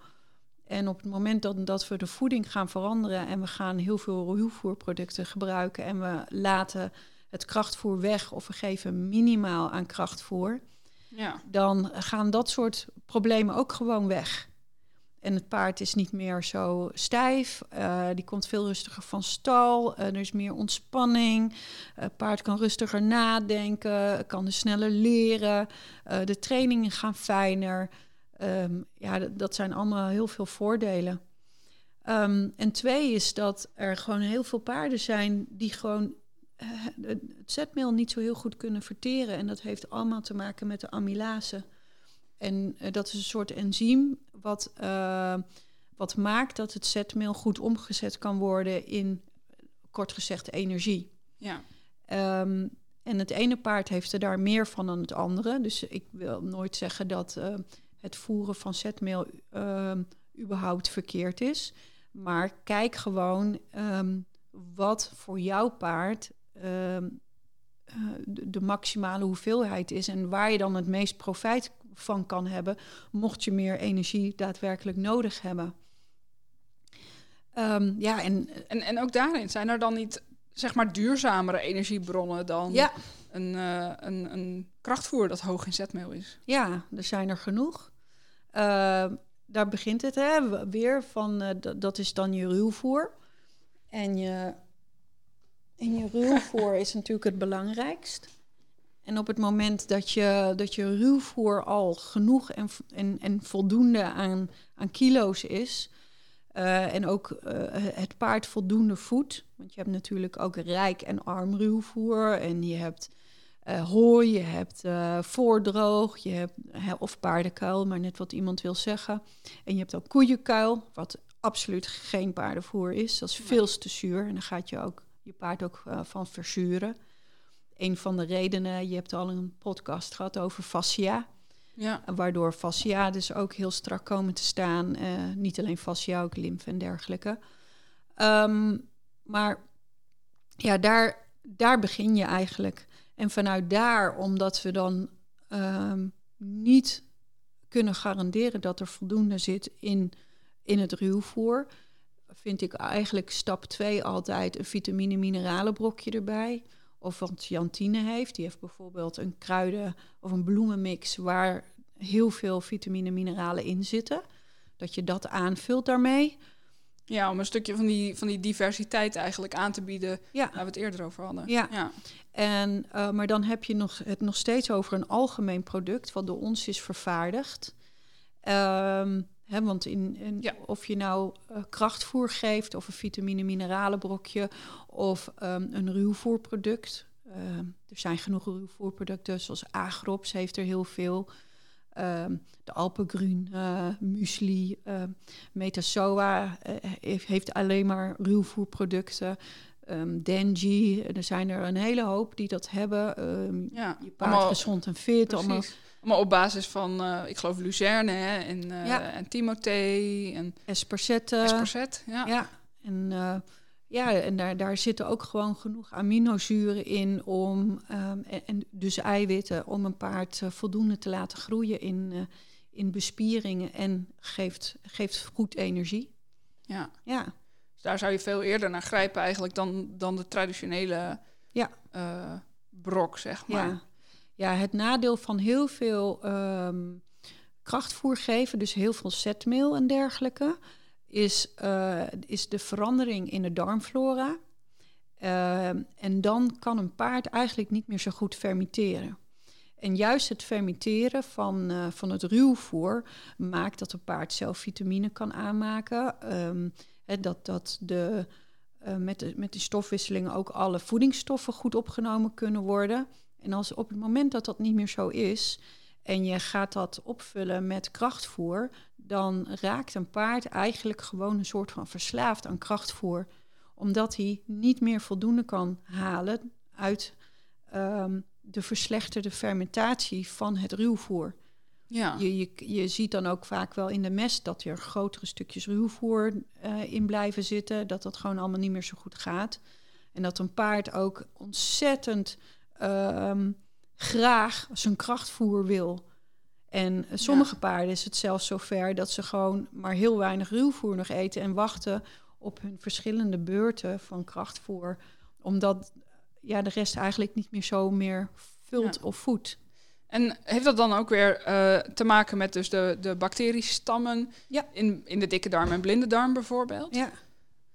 En op het moment dat, dat we de voeding gaan veranderen en we gaan heel veel ruwvoerproducten gebruiken en we laten het krachtvoer weg of we geven minimaal aan krachtvoer, Ja. dan gaan dat soort problemen ook gewoon weg. En het paard is niet meer zo stijf, eh, die komt veel rustiger van stal, eh, er is meer ontspanning, het paard kan rustiger nadenken, kan sneller leren, eh, de trainingen gaan fijner. Ehm, ja, dat, zijn allemaal heel veel voordelen. Ehm, en twee is dat er gewoon heel veel paarden zijn die gewoon het zetmeel niet zo heel goed kunnen verteren. En dat heeft allemaal te maken met de amylase. En eh, dat is een soort enzym wat, eh, wat maakt dat het zetmeel goed omgezet kan worden in, kort gezegd, energie. Ja. Ehm, en het ene paard heeft er daar meer van dan het andere. Dus ik wil nooit zeggen dat eh, het voeren van zetmeel ehm, überhaupt verkeerd is. Maar kijk gewoon ehm, wat voor jouw paard de, de maximale hoeveelheid is en waar je dan het meest profijt van kan hebben, mocht je meer energie daadwerkelijk nodig hebben. Ehm, ja, en, En, en ook daarin zijn er dan niet zeg maar duurzamere energiebronnen dan ja, een, eh, een, een krachtvoer dat hoog in zetmeel is. ja, er zijn er genoeg. Ehm, daar begint het hè, weer van, eh, dat- dat is dan je ruwvoer. En je, en je ruwvoer is natuurlijk het belangrijkst. En op het moment dat je, dat je ruwvoer al genoeg en, en, en voldoende aan, aan kilo's is... eh, en ook eh, het paard voldoende voedt... want je hebt natuurlijk ook rijk en arm ruwvoer... en je hebt eh, hooi, je hebt voordroog, je hebt, of paardenkuil, maar net wat iemand wil zeggen. En je hebt ook koeienkuil, wat absoluut geen paardenvoer is. Dat is veel te zuur en dan gaat je ook je paard ook van verzuren. Een van de redenen, je hebt al een podcast gehad over fascia, Ja, waardoor fascia dus ook heel strak komen te staan. eh, niet alleen fascia, ook lymfe en dergelijke. Ehm, maar ja, daar, daar begin je eigenlijk. En vanuit daar, omdat we dan ehm, niet kunnen garanderen dat er voldoende zit in, in het ruwvoer, vind ik eigenlijk stap 2 altijd een vitamine-mineralenbrokje erbij. Of wat Jantine heeft, die heeft bijvoorbeeld een kruiden- of een bloemenmix waar heel veel vitamine-mineralen in zitten. Dat je dat aanvult daarmee. ja om een stukje van die, van die diversiteit eigenlijk aan te bieden Ja, waar we het eerder over hadden. Ja. ja. En, eh, maar dan heb je nog, het nog steeds over een algemeen product wat door ons is vervaardigd. Ehm, hè, want in, in- Ja. of je nou eh, krachtvoer geeft, of een vitamine-mineralenbrokje, of ehm, een ruwvoerproduct. Ehm, er zijn genoeg ruwvoerproducten, zoals Agrops heeft er heel veel. Ehm, de Alpengrun, eh muesli, Metasoa eh, heeft, alleen maar ruwvoerproducten. Ehm Denji, er zijn er een hele hoop die dat hebben. Ja. je paard Allemaal- gezond en fit. Precies. Allemaal Allemaal op basis van, eh, ik geloof, Luzerne hè, en, Ja. en Timothée en. Ja. Ja, en, eh, ja, en daar, daar zitten ook gewoon genoeg aminozuren in om, ehm, en, en dus eiwitten, om een paard voldoende te laten groeien in, in bespieringen en geeft, geeft goed energie. Ja. Ja, Dus daar zou je veel eerder naar grijpen eigenlijk dan, dan de traditionele Ja. brok, zeg maar. ja. Ja, het nadeel van heel veel ehm, krachtvoer geven, dus heel veel zetmeel en dergelijke, is, eh, is de verandering in de darmflora. Ehm, en dan kan een paard eigenlijk niet meer zo goed fermenteren. En juist het fermenteren van, eh, van het ruwvoer maakt dat een paard zelf vitamine kan aanmaken. Ehm, dat dat de, eh, met, de, met die stofwisselingen ook alle voedingsstoffen goed opgenomen kunnen worden. En als op het moment dat dat niet meer zo is en je gaat dat opvullen met krachtvoer, dan raakt een paard eigenlijk gewoon een soort van verslaafd aan krachtvoer, omdat hij niet meer voldoende kan halen uit ehm, de verslechterde fermentatie van het ruwvoer. Ja. Je, je, je ziet dan ook vaak wel in de mest dat er grotere stukjes ruwvoer eh, in blijven zitten. Dat dat gewoon allemaal niet meer zo goed gaat. En dat een paard ook ontzettend ehm, graag zijn krachtvoer wil. En sommige paarden is het zelfs zover dat ze gewoon maar heel weinig ruwvoer nog eten en wachten op hun verschillende beurten van krachtvoer. Omdat ja, de rest eigenlijk niet meer zo meer vult Ja. of voedt. En heeft dat dan ook weer eh, te maken met dus de, de bacteriestammen Ja. in, in de dikke darm en blinde darm bijvoorbeeld? Ja.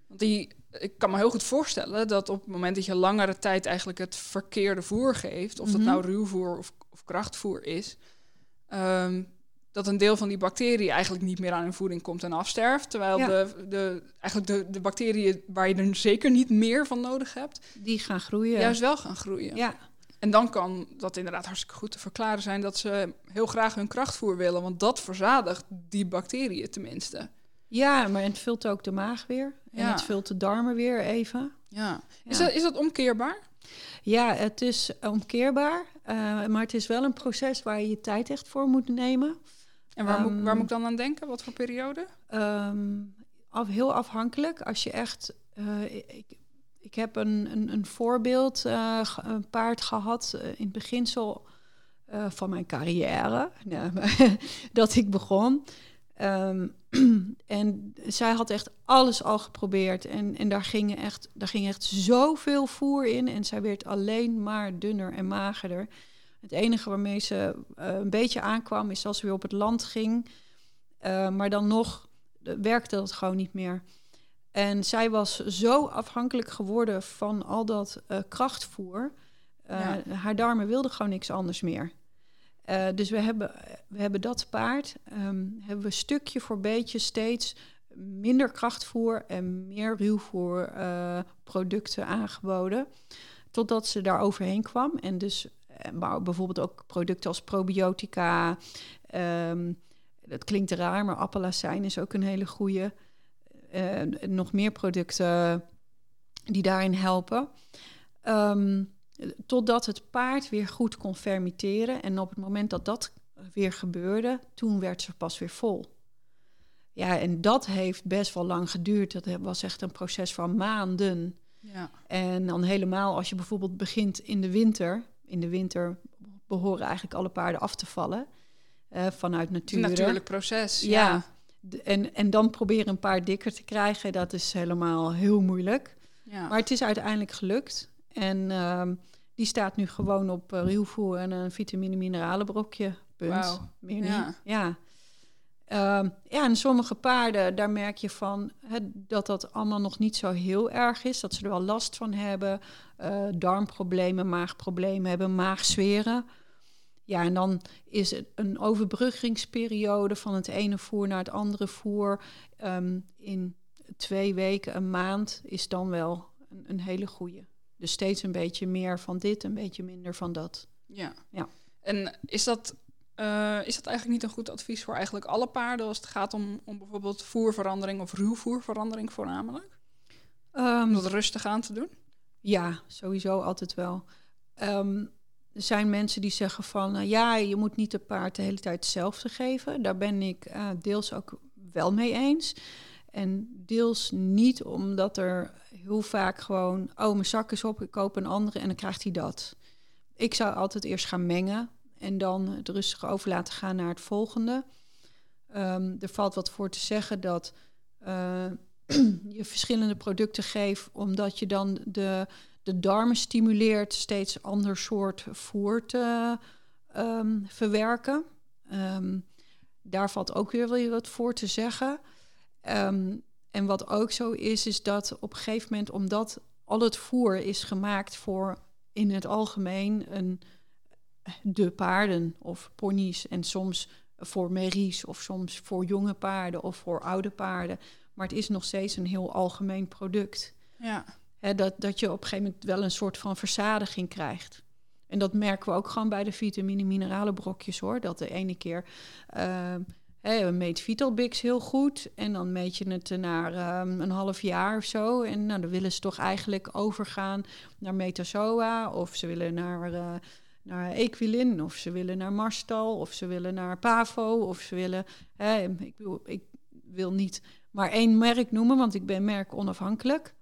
Want die, ik kan me heel goed voorstellen dat op het moment dat je langere tijd eigenlijk het verkeerde voer geeft, of dat Mhm. nou ruwvoer of, of krachtvoer is, ehm, dat een deel van die bacteriën eigenlijk niet meer aan hun voeding komt en afsterft. Terwijl Ja. de, de, eigenlijk de, de bacteriën waar je er zeker niet meer van nodig hebt, Die gaan groeien. juist wel gaan groeien. Ja, En dan kan dat inderdaad hartstikke goed te verklaren zijn dat ze heel graag hun krachtvoer willen, want dat verzadigt die bacteriën tenminste. Ja, maar het vult ook de maag weer. En het vult de darmen weer even. Ja. Is, dat, is dat omkeerbaar? Ja, het is omkeerbaar. eh, maar het is wel een proces waar je je tijd echt voor moet nemen. En waar, moet, Ehm, waar moet ik dan aan denken? Wat voor periode? Ehm, af, heel afhankelijk. Als je echt. eh, ik, ik heb een, een, een voorbeeld, eh, een paard gehad. eh, in het beginsel van mijn carrière, dat ik begon. Ehm, en zij had echt alles al geprobeerd. En, en daar, ging echt, daar ging echt zoveel voer in. En zij werd alleen maar dunner en magerder. Het enige waarmee ze eh, een beetje aankwam is als ze weer op het land ging. Uh, maar dan nog werkte dat gewoon niet meer. En zij was zo afhankelijk geworden van al dat uh, krachtvoer. Ja. Haar darmen wilden gewoon niks anders meer. Uh, dus we hebben, we hebben dat paard, um, hebben we stukje voor beetje steeds minder krachtvoer en meer ruwvoer uh, producten aangeboden. Totdat ze daar overheen kwam. En dus maar bijvoorbeeld ook producten als probiotica. Um, dat klinkt raar, maar appelazijn is ook een hele goede. Uh, nog meer producten die daarin helpen. Um, totdat het paard weer goed kon fermenteren. En op het moment dat dat weer gebeurde, toen werd ze pas weer vol. Ja, en dat heeft best wel lang geduurd. Dat was echt een proces van maanden. Ja. En dan helemaal als je bijvoorbeeld begint in de winter. In de winter behoren eigenlijk alle paarden af te vallen. Uh, vanuit natuur. Een natuurlijk proces. Ja. ja. En, en dan proberen een paard dikker te krijgen, dat is helemaal heel moeilijk. Ja. Maar het is uiteindelijk gelukt. En um, die staat nu gewoon op uh, ruwvoer en een vitamine mineralen brokje. Punt. Wow. Meer ja. niet. Ja. Um, ja, en sommige paarden, daar merk je van dat dat allemaal nog niet zo heel erg is. Dat ze er wel last van hebben. Uh, darmproblemen, maagproblemen hebben, maagzweren. Ja, en dan is het een overbruggingsperiode van het ene voer naar het andere voer. Um, in twee weken, een maand, is dan wel een, een hele goede. Dus steeds een beetje meer van dit, een beetje minder van dat. Ja. ja. En is dat, uh, is dat eigenlijk niet een goed advies voor eigenlijk alle paarden als het gaat om, om bijvoorbeeld voerverandering of ruwvoerverandering voornamelijk? Um, om dat rustig aan te doen? Ja, sowieso altijd wel. Um, er zijn mensen die zeggen van uh, ja, je moet niet de paard de hele tijd hetzelfde geven. Daar ben ik uh, deels ook wel mee eens. En deels niet omdat er heel vaak gewoon, oh, mijn zak is op, ik koop een andere en dan krijgt hij dat. Ik zou altijd eerst gaan mengen en dan het rustig over laten gaan naar het volgende. Um, er valt wat voor te zeggen dat uh, je verschillende producten geeft, omdat je dan de, de darmen stimuleert steeds ander soort voer te um, verwerken. Um, daar valt ook weer wat voor te zeggen. Um, en wat ook zo is, is dat op een gegeven moment, omdat al het voer is gemaakt voor in het algemeen een, de paarden of ponies en soms voor merries of soms voor jonge paarden of voor oude paarden. Maar het is nog steeds een heel algemeen product. Ja. dat, dat je op een gegeven moment wel een soort van verzadiging krijgt. En dat merken we ook gewoon bij de vitamine mineralen brokjes hoor. Dat de ene keer uh, Hey, we meet Vitalbix heel goed en dan meet je het naar um, een half jaar of zo. En nou, dan willen ze toch eigenlijk overgaan naar Metazoa of ze willen naar, uh, naar Equilin of ze willen naar Marstal of ze willen naar Pavo of ze willen... Hey, ik, wil, ik wil niet maar één merk noemen, want ik ben merk onafhankelijk.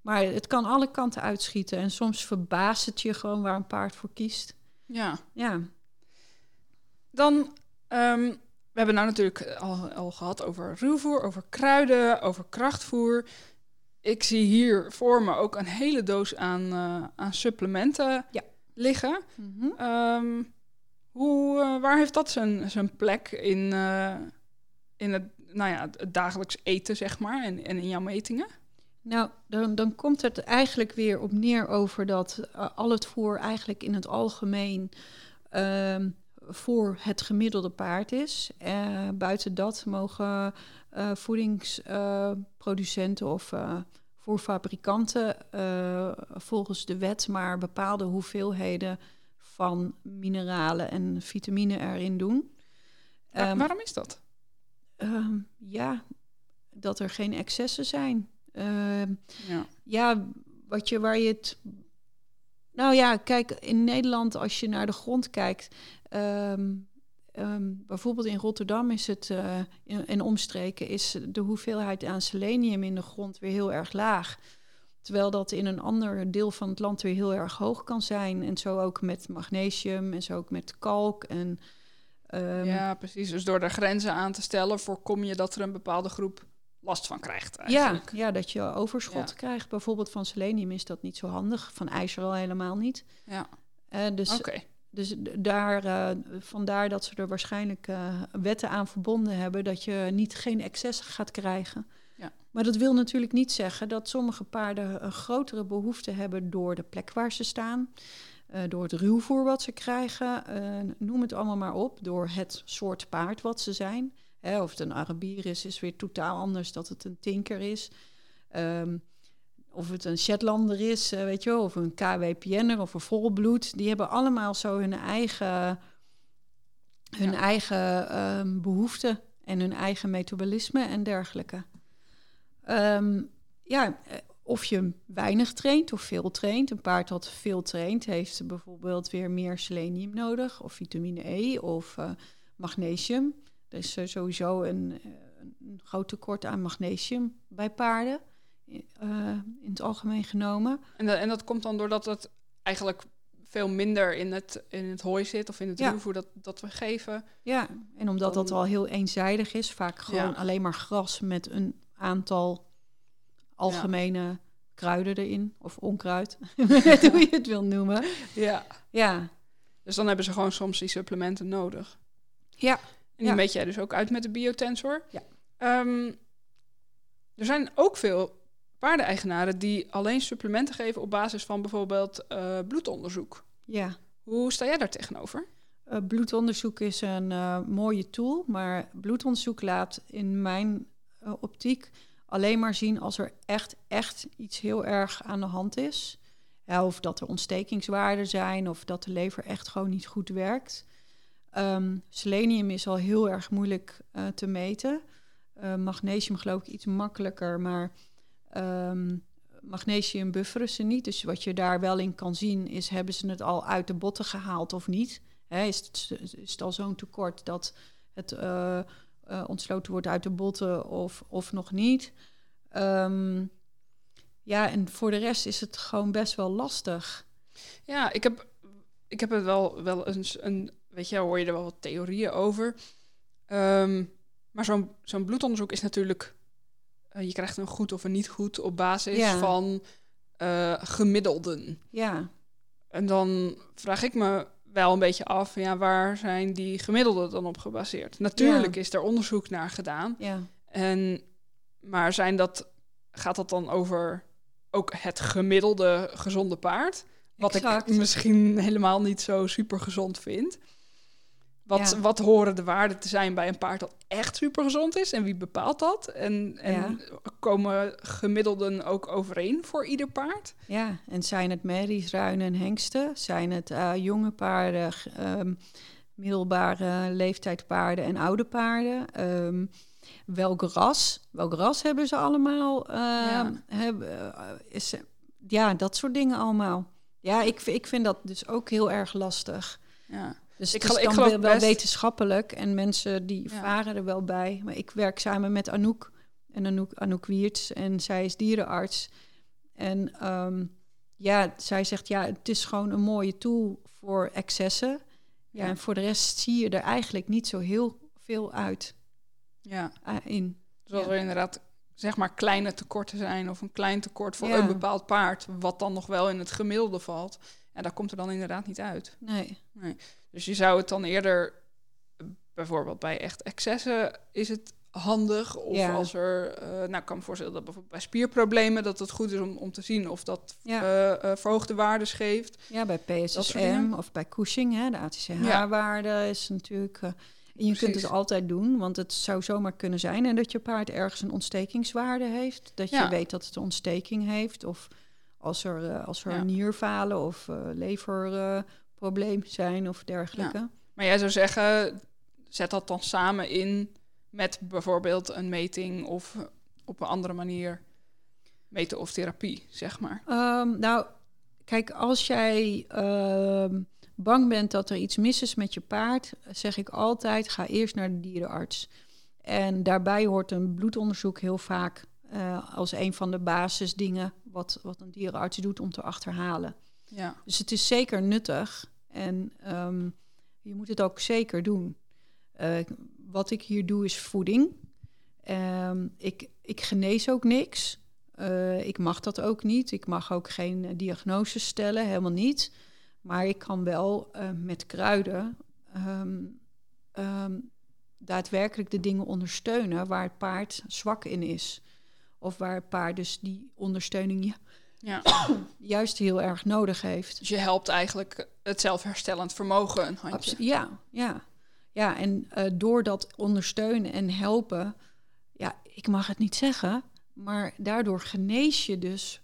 Maar het kan alle kanten uitschieten en soms verbaast het je gewoon waar een paard voor kiest. Ja. Ja. Dan... Um we hebben nou natuurlijk al, al gehad over ruwvoer, over kruiden, over krachtvoer. Ik zie hier voor me ook een hele doos aan, uh, aan supplementen ja. liggen. Mm -hmm. um, hoe, uh, waar heeft dat zijn, zijn plek in, uh, in het, nou ja, het dagelijks eten, zeg maar, en, en in jouw metingen? Nou, dan, dan komt het eigenlijk weer op neer over dat al het voer eigenlijk in het algemeen um, voor het gemiddelde paard is. Uh, buiten dat mogen uh, voedingsproducenten uh, of voerfabrikanten volgens de wet maar bepaalde hoeveelheden van mineralen en vitamine erin doen. Um, waarom is dat? Um, ja, dat er geen excessen zijn. Ehm, ja. ja, wat je, waar je het nou ja, kijk, in Nederland, als je naar de grond kijkt, Um, um, bijvoorbeeld in Rotterdam is het, uh, in, omstreken, is de hoeveelheid aan selenium in de grond weer heel erg laag. Terwijl dat in een ander deel van het land weer heel erg hoog kan zijn. En zo ook met magnesium en zo ook met kalk. En, um, ja, precies. Dus door de grenzen aan te stellen, voorkom je dat er een bepaalde groep last van krijgt. Eigenlijk. Ja, ja, dat je overschot krijgt. Bijvoorbeeld van selenium is dat niet zo handig. Van ijzer al helemaal niet. Ja. Uh, dus dus daar, uh, vandaar dat ze er waarschijnlijk uh, wetten aan verbonden hebben dat je niet geen excess gaat krijgen. Ja. Maar dat wil natuurlijk niet zeggen dat sommige paarden een grotere behoefte hebben door de plek waar ze staan, door het ruwvoer wat ze krijgen, noem het allemaal maar op, door het soort paard wat ze zijn. Hè, of het een Arabier is, is weer totaal anders dat het een tinker is. Um, of het een Shetlander is, uh, weet je wel, of een KWPN'er of een volbloed. Die hebben allemaal zo hun eigen, hun eigen um, behoeften en hun eigen metabolisme en dergelijke. Um, ja, eh, of je weinig traint of veel traint. Een paard dat veel traint heeft bijvoorbeeld weer meer selenium nodig, of vitamine E of uh, magnesium. Er is sowieso een, een groot tekort aan magnesium bij paarden. Uh, in het algemeen genomen. En, dat, en dat komt dan doordat het eigenlijk veel minder in het, in het hooi zit of in het ja. ruwvoer dat, dat we geven. Ja, en omdat dat al heel eenzijdig is, vaak gewoon alleen maar gras met een aantal algemene kruiden erin, of onkruid, hoe je het wil noemen. Ja. ja. Dus dan hebben ze gewoon soms die supplementen nodig. Ja. En die meet jij dus ook uit met de biotensor. Ja. Um, er zijn ook veel paardeneigenaren die alleen supplementen geven op basis van bijvoorbeeld uh, bloedonderzoek. Ja. Hoe sta jij daar tegenover? Uh, bloedonderzoek is een uh, mooie tool, maar bloedonderzoek laat in mijn optiek alleen maar zien als er echt, echt iets heel erg aan de hand is. Ja, of dat er ontstekingswaarden zijn, of dat de lever echt gewoon niet goed werkt. Um, selenium is al heel erg moeilijk te meten. magnesium geloof ik iets makkelijker, maar Um, magnesium bufferen ze niet. Dus wat je daar wel in kan zien is, hebben ze het al uit de botten gehaald of niet? is, het, is al zo'n tekort dat het uh, uh, ontsloten wordt uit de botten of, of nog niet? Ja, en voor de rest is het gewoon best wel lastig. Ja, ik heb, ik heb het wel, wel eens een, weet je, hoor je er wel wat theorieën over. Um, maar zo'n zo'n bloedonderzoek is natuurlijk uh, je krijgt een goed of een niet goed op basis ja. van uh, gemiddelden. Ja. En dan vraag ik me wel een beetje af, ja, waar zijn die gemiddelden dan op gebaseerd? Natuurlijk Ja. is er onderzoek naar gedaan. Ja, En, maar zijn dat, gaat dat dan over ook het gemiddelde gezonde paard? Wat Exact. ik misschien helemaal niet zo super gezond vind. Wat, Ja. wat horen de waarden te zijn bij een paard dat echt super gezond is? En wie bepaalt dat? En, en Ja. komen gemiddelden ook overeen voor ieder paard? ja. En zijn het merries, ruinen en hengsten? Zijn het eh, jonge paarden, ehm, middelbare leeftijdspaarden en oude paarden? Ehm, welk ras? Welk ras hebben ze allemaal? Ehm, Ja. eh, is, ja, dat soort dingen allemaal. Ja, ik, ik vind dat dus ook heel erg lastig. Ja. Dus Ik het is ik dan geloof wel, best- wetenschappelijk en mensen die Ja. varen er wel bij. Maar ik werk samen met Anouk en Anouk, Anouk Wiertz en zij is dierenarts. En ehm, ja, zij zegt ja, het is gewoon een mooie tool voor excessen. Ja, Ja. en voor de rest zie je er eigenlijk niet zo heel veel uit ja. eh, in. Dus als Ja. er inderdaad zeg maar kleine tekorten zijn of een klein tekort voor Ja. een bepaald paard, wat dan nog wel in het gemiddelde valt, en daar komt er dan inderdaad niet uit. Nee. Dus je zou het dan eerder, bijvoorbeeld bij echt excessen, is het handig. Of Ja. als er, eh, nou ik kan me voorstellen dat bijvoorbeeld bij spierproblemen, dat het goed is om, om te zien of dat Ja. eh, eh, verhoogde waardes geeft. Ja, bij PSSM of bij Cushing, hè, de ATCH-waarde is natuurlijk... en je kunt het altijd doen, want het zou zomaar kunnen zijn... en dat je paard ergens een ontstekingswaarde heeft. Dat je weet dat het een ontsteking heeft. Of als er, als er nierfalen of eh leverprobleem zijn of dergelijke. Maar jij zou zeggen, zet dat dan samen in met bijvoorbeeld een meting of op een andere manier meten of therapie, zeg maar. Ehm, nou, kijk, als jij ehm, bang bent dat er iets mis is met je paard, zeg ik altijd: ga eerst naar de dierenarts. En daarbij hoort een bloedonderzoek heel vaak eh, als een van de basisdingen wat, wat een dierenarts doet om te achterhalen. Ja. Dus het is zeker nuttig en ehm, je moet het ook zeker doen. Eh, wat ik hier doe is voeding. Ehm, ik, ik genees ook niks. Eh, ik mag dat ook niet. Ik mag ook geen uh, diagnose stellen, helemaal niet. Maar ik kan wel met kruiden um, daadwerkelijk de dingen ondersteunen waar het paard zwak in is. Of waar het paard dus die ondersteuning ja. juist heel erg nodig heeft. Dus je helpt eigenlijk het zelfherstellend vermogen een handje. Abs ja, ja. Ja, en uh, door dat ondersteunen en helpen, ja, ik mag het niet zeggen, maar daardoor genees je dus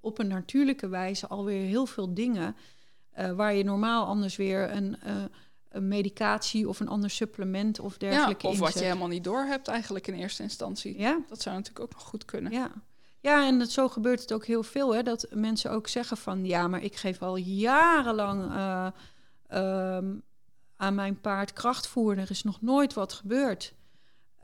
op een natuurlijke wijze alweer heel veel dingen uh, waar je normaal anders weer een, uh, een, medicatie of een ander supplement of dergelijke ja, of inzet. wat je helemaal niet door hebt eigenlijk in eerste instantie. Ja. Dat zou natuurlijk ook nog goed kunnen. Ja. Ja, en dat, zo gebeurt het ook heel veel. Hè, dat mensen ook zeggen van... ja, maar ik geef al jarenlang uh, um, aan mijn paard krachtvoer. Er is nog nooit wat gebeurd.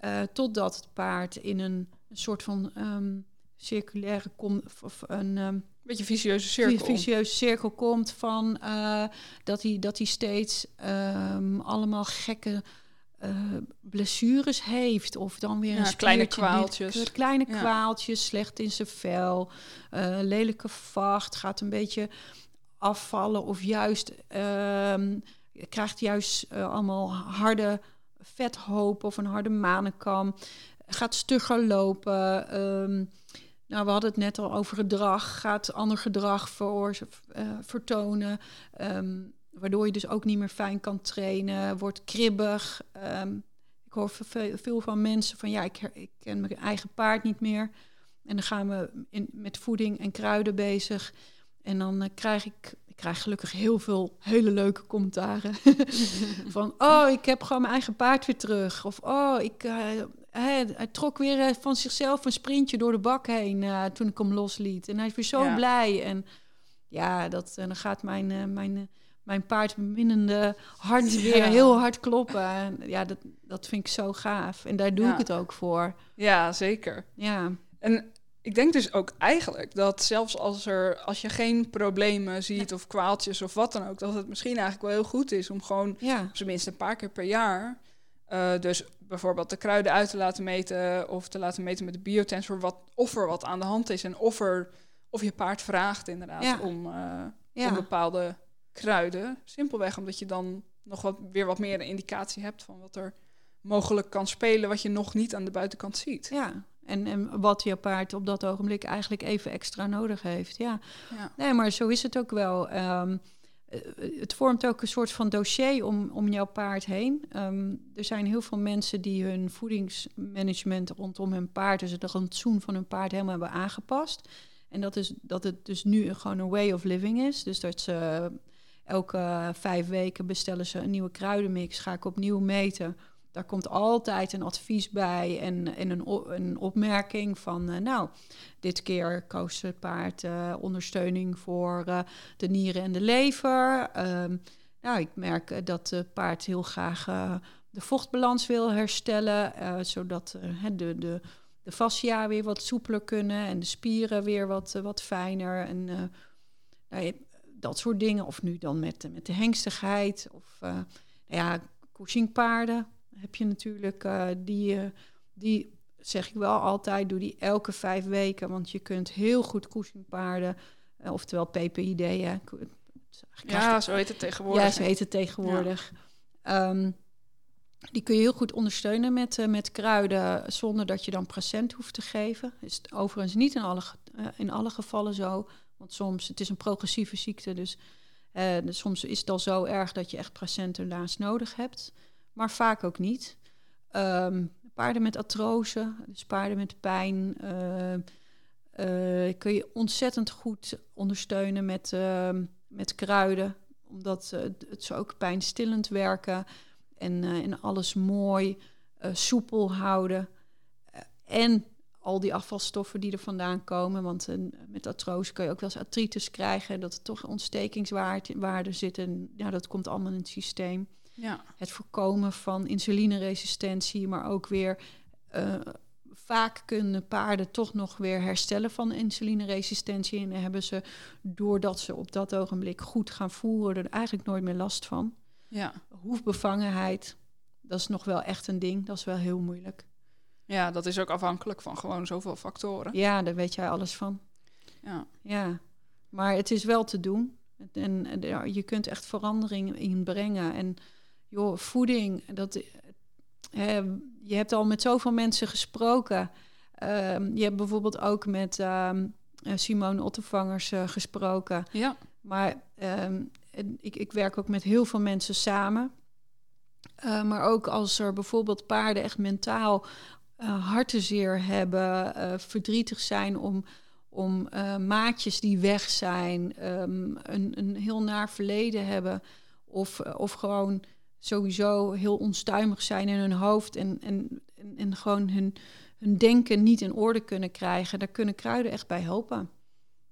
Uh, totdat het paard in een, een soort van um, circulaire... Kom, of een um, beetje vicieuze cirkel. Vicieuze cirkel komt van uh, dat hij dat hij steeds allemaal gekke... Uh, blessures heeft. Of dan weer ja, een kleine kwaaltjes. Die, kleine ja. kwaaltjes, slecht in zijn vel, uh, lelijke vacht, gaat een beetje afvallen. Of juist uh, krijgt juist uh, allemaal harde vethoop of een harde manenkam. Gaat stugger lopen. Um, nou, we hadden het net al over gedrag. Gaat ander gedrag voor, vertonen. Um, Waardoor je dus ook niet meer fijn kan trainen, wordt kribbig. Um, ik hoor veel, van mensen van ja, ik, ik, ken mijn eigen paard niet meer. En dan gaan we in, met voeding en kruiden bezig. En dan uh, krijg ik, ik krijg gelukkig heel veel hele leuke commentaren. van oh, ik heb gewoon mijn eigen paard weer terug. Of oh, ik, uh, hij, hij, trok weer uh, van zichzelf een sprintje door de bak heen uh, toen ik hem losliet. En hij is weer zo ja. blij. En ja, dat, dan gaat mijn, mijn mijn paardbeminnende hart weer ja. heel hard kloppen. En ja, dat, dat vind ik zo gaaf. En daar doe ja. ik het ook voor. Ja, zeker. Ja. En ik denk dus ook eigenlijk dat zelfs als, er, als je geen problemen ziet ja. of kwaaltjes of wat dan ook, dat het misschien eigenlijk wel heel goed is om gewoon ja. op zijn minst een paar keer per jaar, uh, dus bijvoorbeeld de kruiden uit te laten meten of te laten meten met de biotensor wat, of er wat aan de hand is en of, er, of je paard vraagt inderdaad om, uh, om bepaalde kruiden. Simpelweg omdat je dan nog wat, weer wat meer een indicatie hebt van wat er mogelijk kan spelen, wat je nog niet aan de buitenkant ziet. Ja, en, en wat je paard op dat ogenblik eigenlijk even extra nodig heeft. Ja, ja. nee, maar zo is het ook wel. Um, het vormt ook een soort van dossier om, om jouw paard heen. Um, er zijn heel veel mensen die hun voedingsmanagement rondom hun paard, dus het rantsoen van hun paard, helemaal hebben aangepast. En dat is dat het dus nu gewoon een way of living is. Dus dat ze elke vijf weken bestellen ze een nieuwe kruidenmix, ga ik opnieuw meten. Daar komt altijd een advies bij en, en een, een opmerking van... Uh, nou, dit keer koos het paard uh, ondersteuning voor de nieren en de lever. Um, nou, ik merk dat het paard heel graag de vochtbalans wil herstellen... zodat de, de, de fascia weer wat soepeler kunnen en de spieren weer wat, wat fijner. En nou, dat soort dingen. Of nu dan met, met de hengstigheid. Of uh, ja, Cushing-paarden heb je natuurlijk. Uh, die, die zeg ik wel altijd, doe die elke vijf weken. Want je kunt heel goed Cushing-paarden, oftewel PPID. Hè. Ja, zo heet het tegenwoordig. Ja, zo heet het tegenwoordig. Ja. Um, die kun je heel goed ondersteunen met, uh, met kruiden zonder dat je dan procent hoeft te geven. Is het overigens niet in alle, uh, in alle gevallen zo. Want soms, het is een progressieve ziekte, dus, uh, dus soms is het al zo erg dat je echt procent helaas nodig hebt. Maar vaak ook niet. Um, paarden met artrose, dus paarden met pijn, kun je ontzettend goed ondersteunen met, ehm, met kruiden. Omdat het ze ook pijnstillend werken en, en alles mooi soepel houden. En al die afvalstoffen die er vandaan komen. Want met artrose kun je ook wel eens artritis krijgen. Dat er toch ontstekingswaarden zitten. Ja, dat komt allemaal in het systeem. Ja. Het voorkomen van insulineresistentie, maar ook weer vaak kunnen paarden toch nog weer herstellen van insulineresistentie. En dan hebben ze, doordat ze op dat ogenblik goed gaan voeren, er eigenlijk nooit meer last van. Ja. Hoefbevangenheid, dat is nog wel echt een ding. Dat is wel heel moeilijk. Ja, dat is ook afhankelijk van gewoon zoveel factoren. Ja, daar weet jij alles van. Ja. Ja, maar het is wel te doen. En, en ja, je kunt echt verandering in brengen. En joh, voeding, dat, hè, je hebt al met zoveel mensen gesproken. Ehm, je hebt bijvoorbeeld ook met ehm, eh, Simone Ottervangers eh, gesproken. Ja. Maar ehm, ik, ik werk ook met heel veel mensen samen. Maar ook als er bijvoorbeeld paarden echt mentaal hartenzeer hebben, eh, verdrietig zijn om, om eh, maatjes die weg zijn, ehm, een, een heel naar verleden hebben, of, of gewoon sowieso heel onstuimig zijn in hun hoofd en, en, en, en gewoon hun, hun denken niet in orde kunnen krijgen, daar kunnen kruiden echt bij helpen.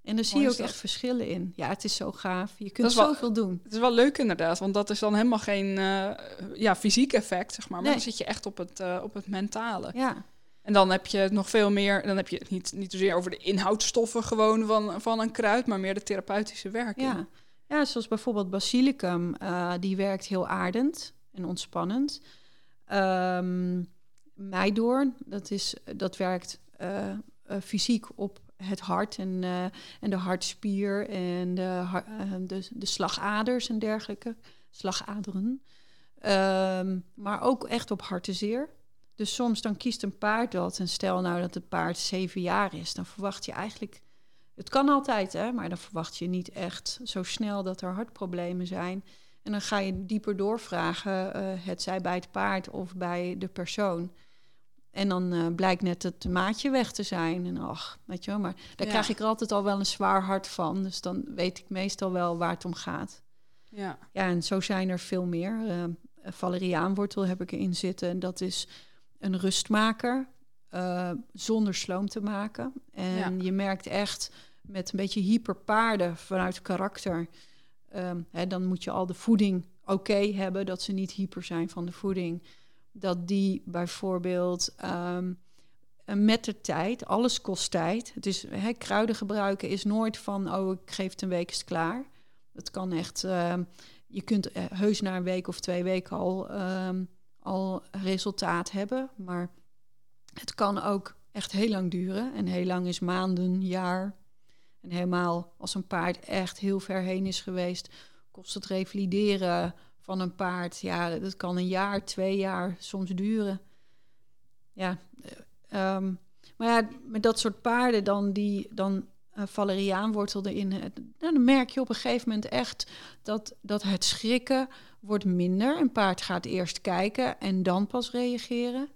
En daar zie je ook echt verschillen in. Ja, het is zo gaaf. Je kunt wel- zoveel doen. Het is wel leuk inderdaad, want dat is dan helemaal geen eh, ja, fysiek effect, zeg maar. Maar Nee. dan zit je echt op het, eh, op het mentale. Ja, En dan heb je het nog veel meer, dan heb je het niet, niet zozeer over de inhoudstoffen gewoon van, van een kruid, maar meer de therapeutische werking. ja. ja zoals bijvoorbeeld basilicum, eh, die werkt heel aardend en ontspannend. Ehm meidoorn, dat, is, dat werkt fysiek op het hart en, eh, en de hartspier en de, eh, de, de slagaders en dergelijke. Slagaderen. Ehm, maar ook echt op hartenzeer. Dus soms dan kiest een paard dat. En stel nou dat het paard zeven jaar is, dan verwacht je eigenlijk. Het kan altijd, hè, maar dan verwacht je niet echt zo snel dat er hartproblemen zijn. En dan ga je dieper doorvragen, eh het zij bij het paard of bij de persoon. En dan eh, blijkt net het maatje weg te zijn. En ach, weet je wel, maar daar Ja. krijg ik er altijd al wel een zwaar hart van. Dus dan weet ik meestal wel waar het om gaat. Ja. Ja, en zo zijn er veel meer. Eh, valeriaanwortel heb ik erin zitten. En dat is een rustmaker eh, zonder sloom te maken. En je merkt echt met een beetje hyperpaarden vanuit karakter. ehm, hè, dan moet je al de voeding oké hebben, dat ze niet hyper zijn van de voeding. Dat die bijvoorbeeld ehm, met de tijd, alles kost tijd. Is, hè, kruiden gebruiken is nooit van, oh, ik geef het een week is klaar. Het kan echt, ehm, je kunt eh, heus na een week of twee weken al, ehm, al resultaat hebben. Maar het kan ook echt heel lang duren. En heel lang is maanden, jaar. En helemaal als een paard echt heel ver heen is geweest, kost het revalideren van een paard. Ja, dat kan een jaar, twee jaar soms duren. Ja, eh, ehm, maar ja, met dat soort paarden dan die dan uh, erin, eh, dan merk je op een gegeven moment echt dat, dat het schrikken wordt minder. Een paard gaat eerst kijken en dan pas reageren.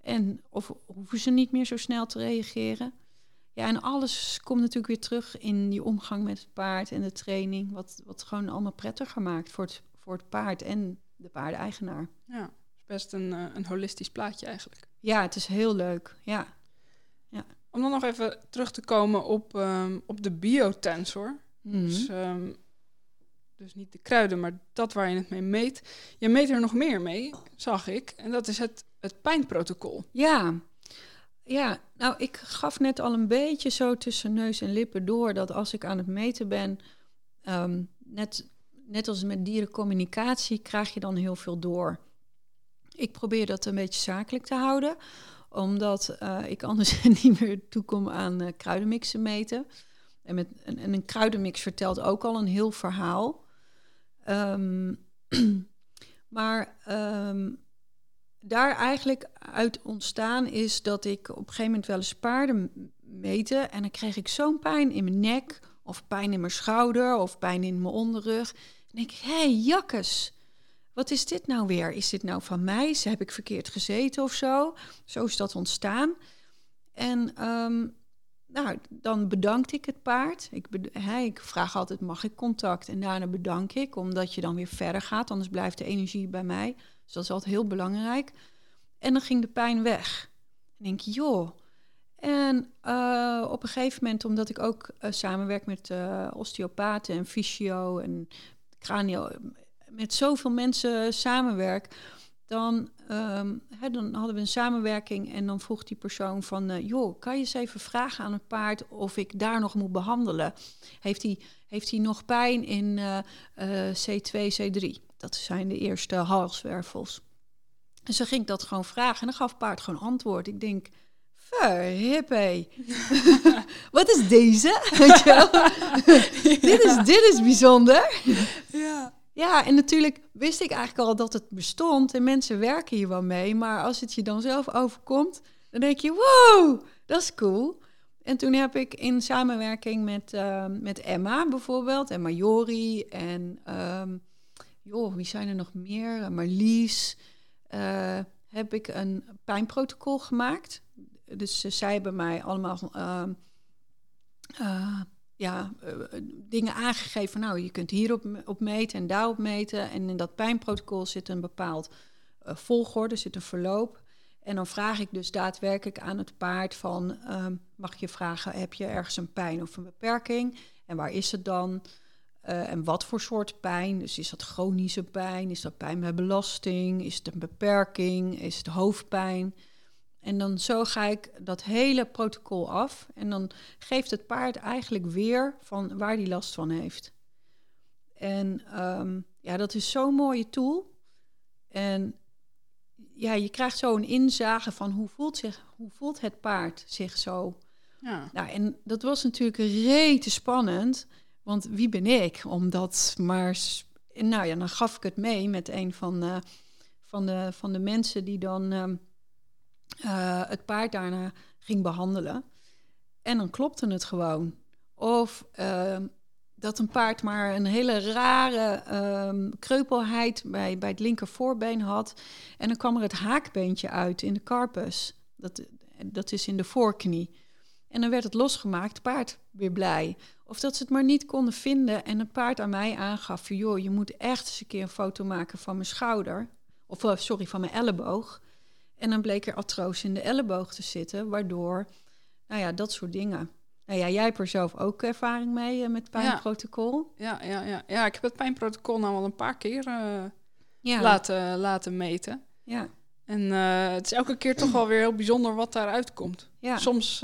En of hoeven ze niet meer zo snel te reageren. Ja, en alles komt natuurlijk weer terug in die omgang met het paard en de training. Wat, wat gewoon allemaal prettiger maakt voor het, voor het paard en de paardeigenaar. Ja, het is best een, uh, een holistisch plaatje eigenlijk. Ja, het is heel leuk. Ja. ja. Om dan nog even terug te komen op, um, op de biotensor. Mm. Dus, um, dus niet de kruiden, maar dat waar je het mee meet. Je meet er nog meer mee, zag ik. En dat is het, het pijnprotocol. Ja. Ja, nou, ik gaf net al een beetje zo tussen neus en lippen door dat als ik aan het meten ben, um, net, net als met dierencommunicatie, krijg je dan heel veel door. Ik probeer dat een beetje zakelijk te houden, omdat uh, ik anders niet meer toekom aan uh, kruidenmixen meten. En, met, en, en, een kruidenmix vertelt ook al een heel verhaal. Um, maar um, daar eigenlijk uit ontstaan is dat ik op een gegeven moment wel eens paarden meten. En dan kreeg ik zo'n pijn in mijn nek, of pijn in mijn schouder, of pijn in mijn onderrug. En denk ik, hé, hey, jakkes, wat is dit nou weer? Is dit nou van mij? Heb ik verkeerd gezeten of zo? Zo is dat ontstaan. En um, nou, dan bedankte ik het paard. Ik, he, ik vraag altijd, mag ik contact? En daarna bedank ik, omdat je dan weer verder gaat. Anders blijft de energie bij mij. Dus dat is altijd heel belangrijk. En dan ging de pijn weg. En denk joh. En uh, op een gegeven moment, omdat ik ook uh, samenwerk met uh, osteopaten en fysio en cranio, met zoveel mensen samenwerk, dan ehm, dan hadden we een samenwerking en dan vroeg die persoon van, eh, joh, kan je eens even vragen aan het paard of ik daar nog moet behandelen? Heeft hij, heeft hij nog pijn in eh, eh, C2, C3? Dat zijn de eerste halswervels. En zo ging ik dat gewoon vragen en dan gaf het paard gewoon antwoord. Ik denk, verhippie. Wat is deze? Dit, is, dit is bijzonder. Ja. Ja, en natuurlijk wist ik eigenlijk al dat het bestond en mensen werken hier wel mee. Maar als het je dan zelf overkomt, dan denk je, wow, dat is cool. En toen heb ik in samenwerking met, uh, met Emma bijvoorbeeld en Majori en um, joh, wie zijn er nog meer? Marlies. Uh, heb ik een pijnprotocol gemaakt. Dus zij hebben mij allemaal uh, ja, dingen aangegeven. Nou, je kunt hierop op meten en daarop meten. En in dat pijnprotocol zit een bepaald volgorde, zit een verloop. En dan vraag ik dus daadwerkelijk aan het paard van... mag je vragen, heb je ergens een pijn of een beperking? En waar is het dan? En wat voor soort pijn? Dus is dat chronische pijn? Is dat pijn met belasting? Is het een beperking? Is het hoofdpijn? En dan zo ga ik dat hele protocol af. En dan geeft het paard eigenlijk weer van waar die last van heeft. En um, ja, dat is zo'n mooie tool. En ja, je krijgt zo een inzage van hoe voelt, zich, hoe voelt het paard zich zo. Ja. Nou, en dat was natuurlijk rete spannend. Want wie ben ik om dat maar. Nou ja, dan gaf ik het mee met een van, uh, van, de, van de mensen die dan uh, uh, het paard daarna ging behandelen. En dan klopte het gewoon. Of ehm, dat een paard maar een hele rare um, kreupelheid bij, bij het linker voorbeen had. En dan kwam er het haakbeentje uit in de carpus. Dat, dat is in de voorknie. En dan werd het losgemaakt, paard weer blij. Of dat ze het maar niet konden vinden en het paard aan mij aangaf: joh, je moet echt eens een keer een foto maken van mijn schouder. Of uh, sorry, van mijn elleboog. En dan bleek er atroos in de elleboog te zitten, waardoor, nou ja, dat soort dingen. Nou ja, jij hebt er zelf ook ervaring mee uh, met pijnprotocol. Ja, ja, ja, ja. ja, ik heb het pijnprotocol nou al een paar keer uh, ja. laten, laten meten. Ja. En het is elke keer toch wel weer heel bijzonder wat daaruit komt. Ja. Soms,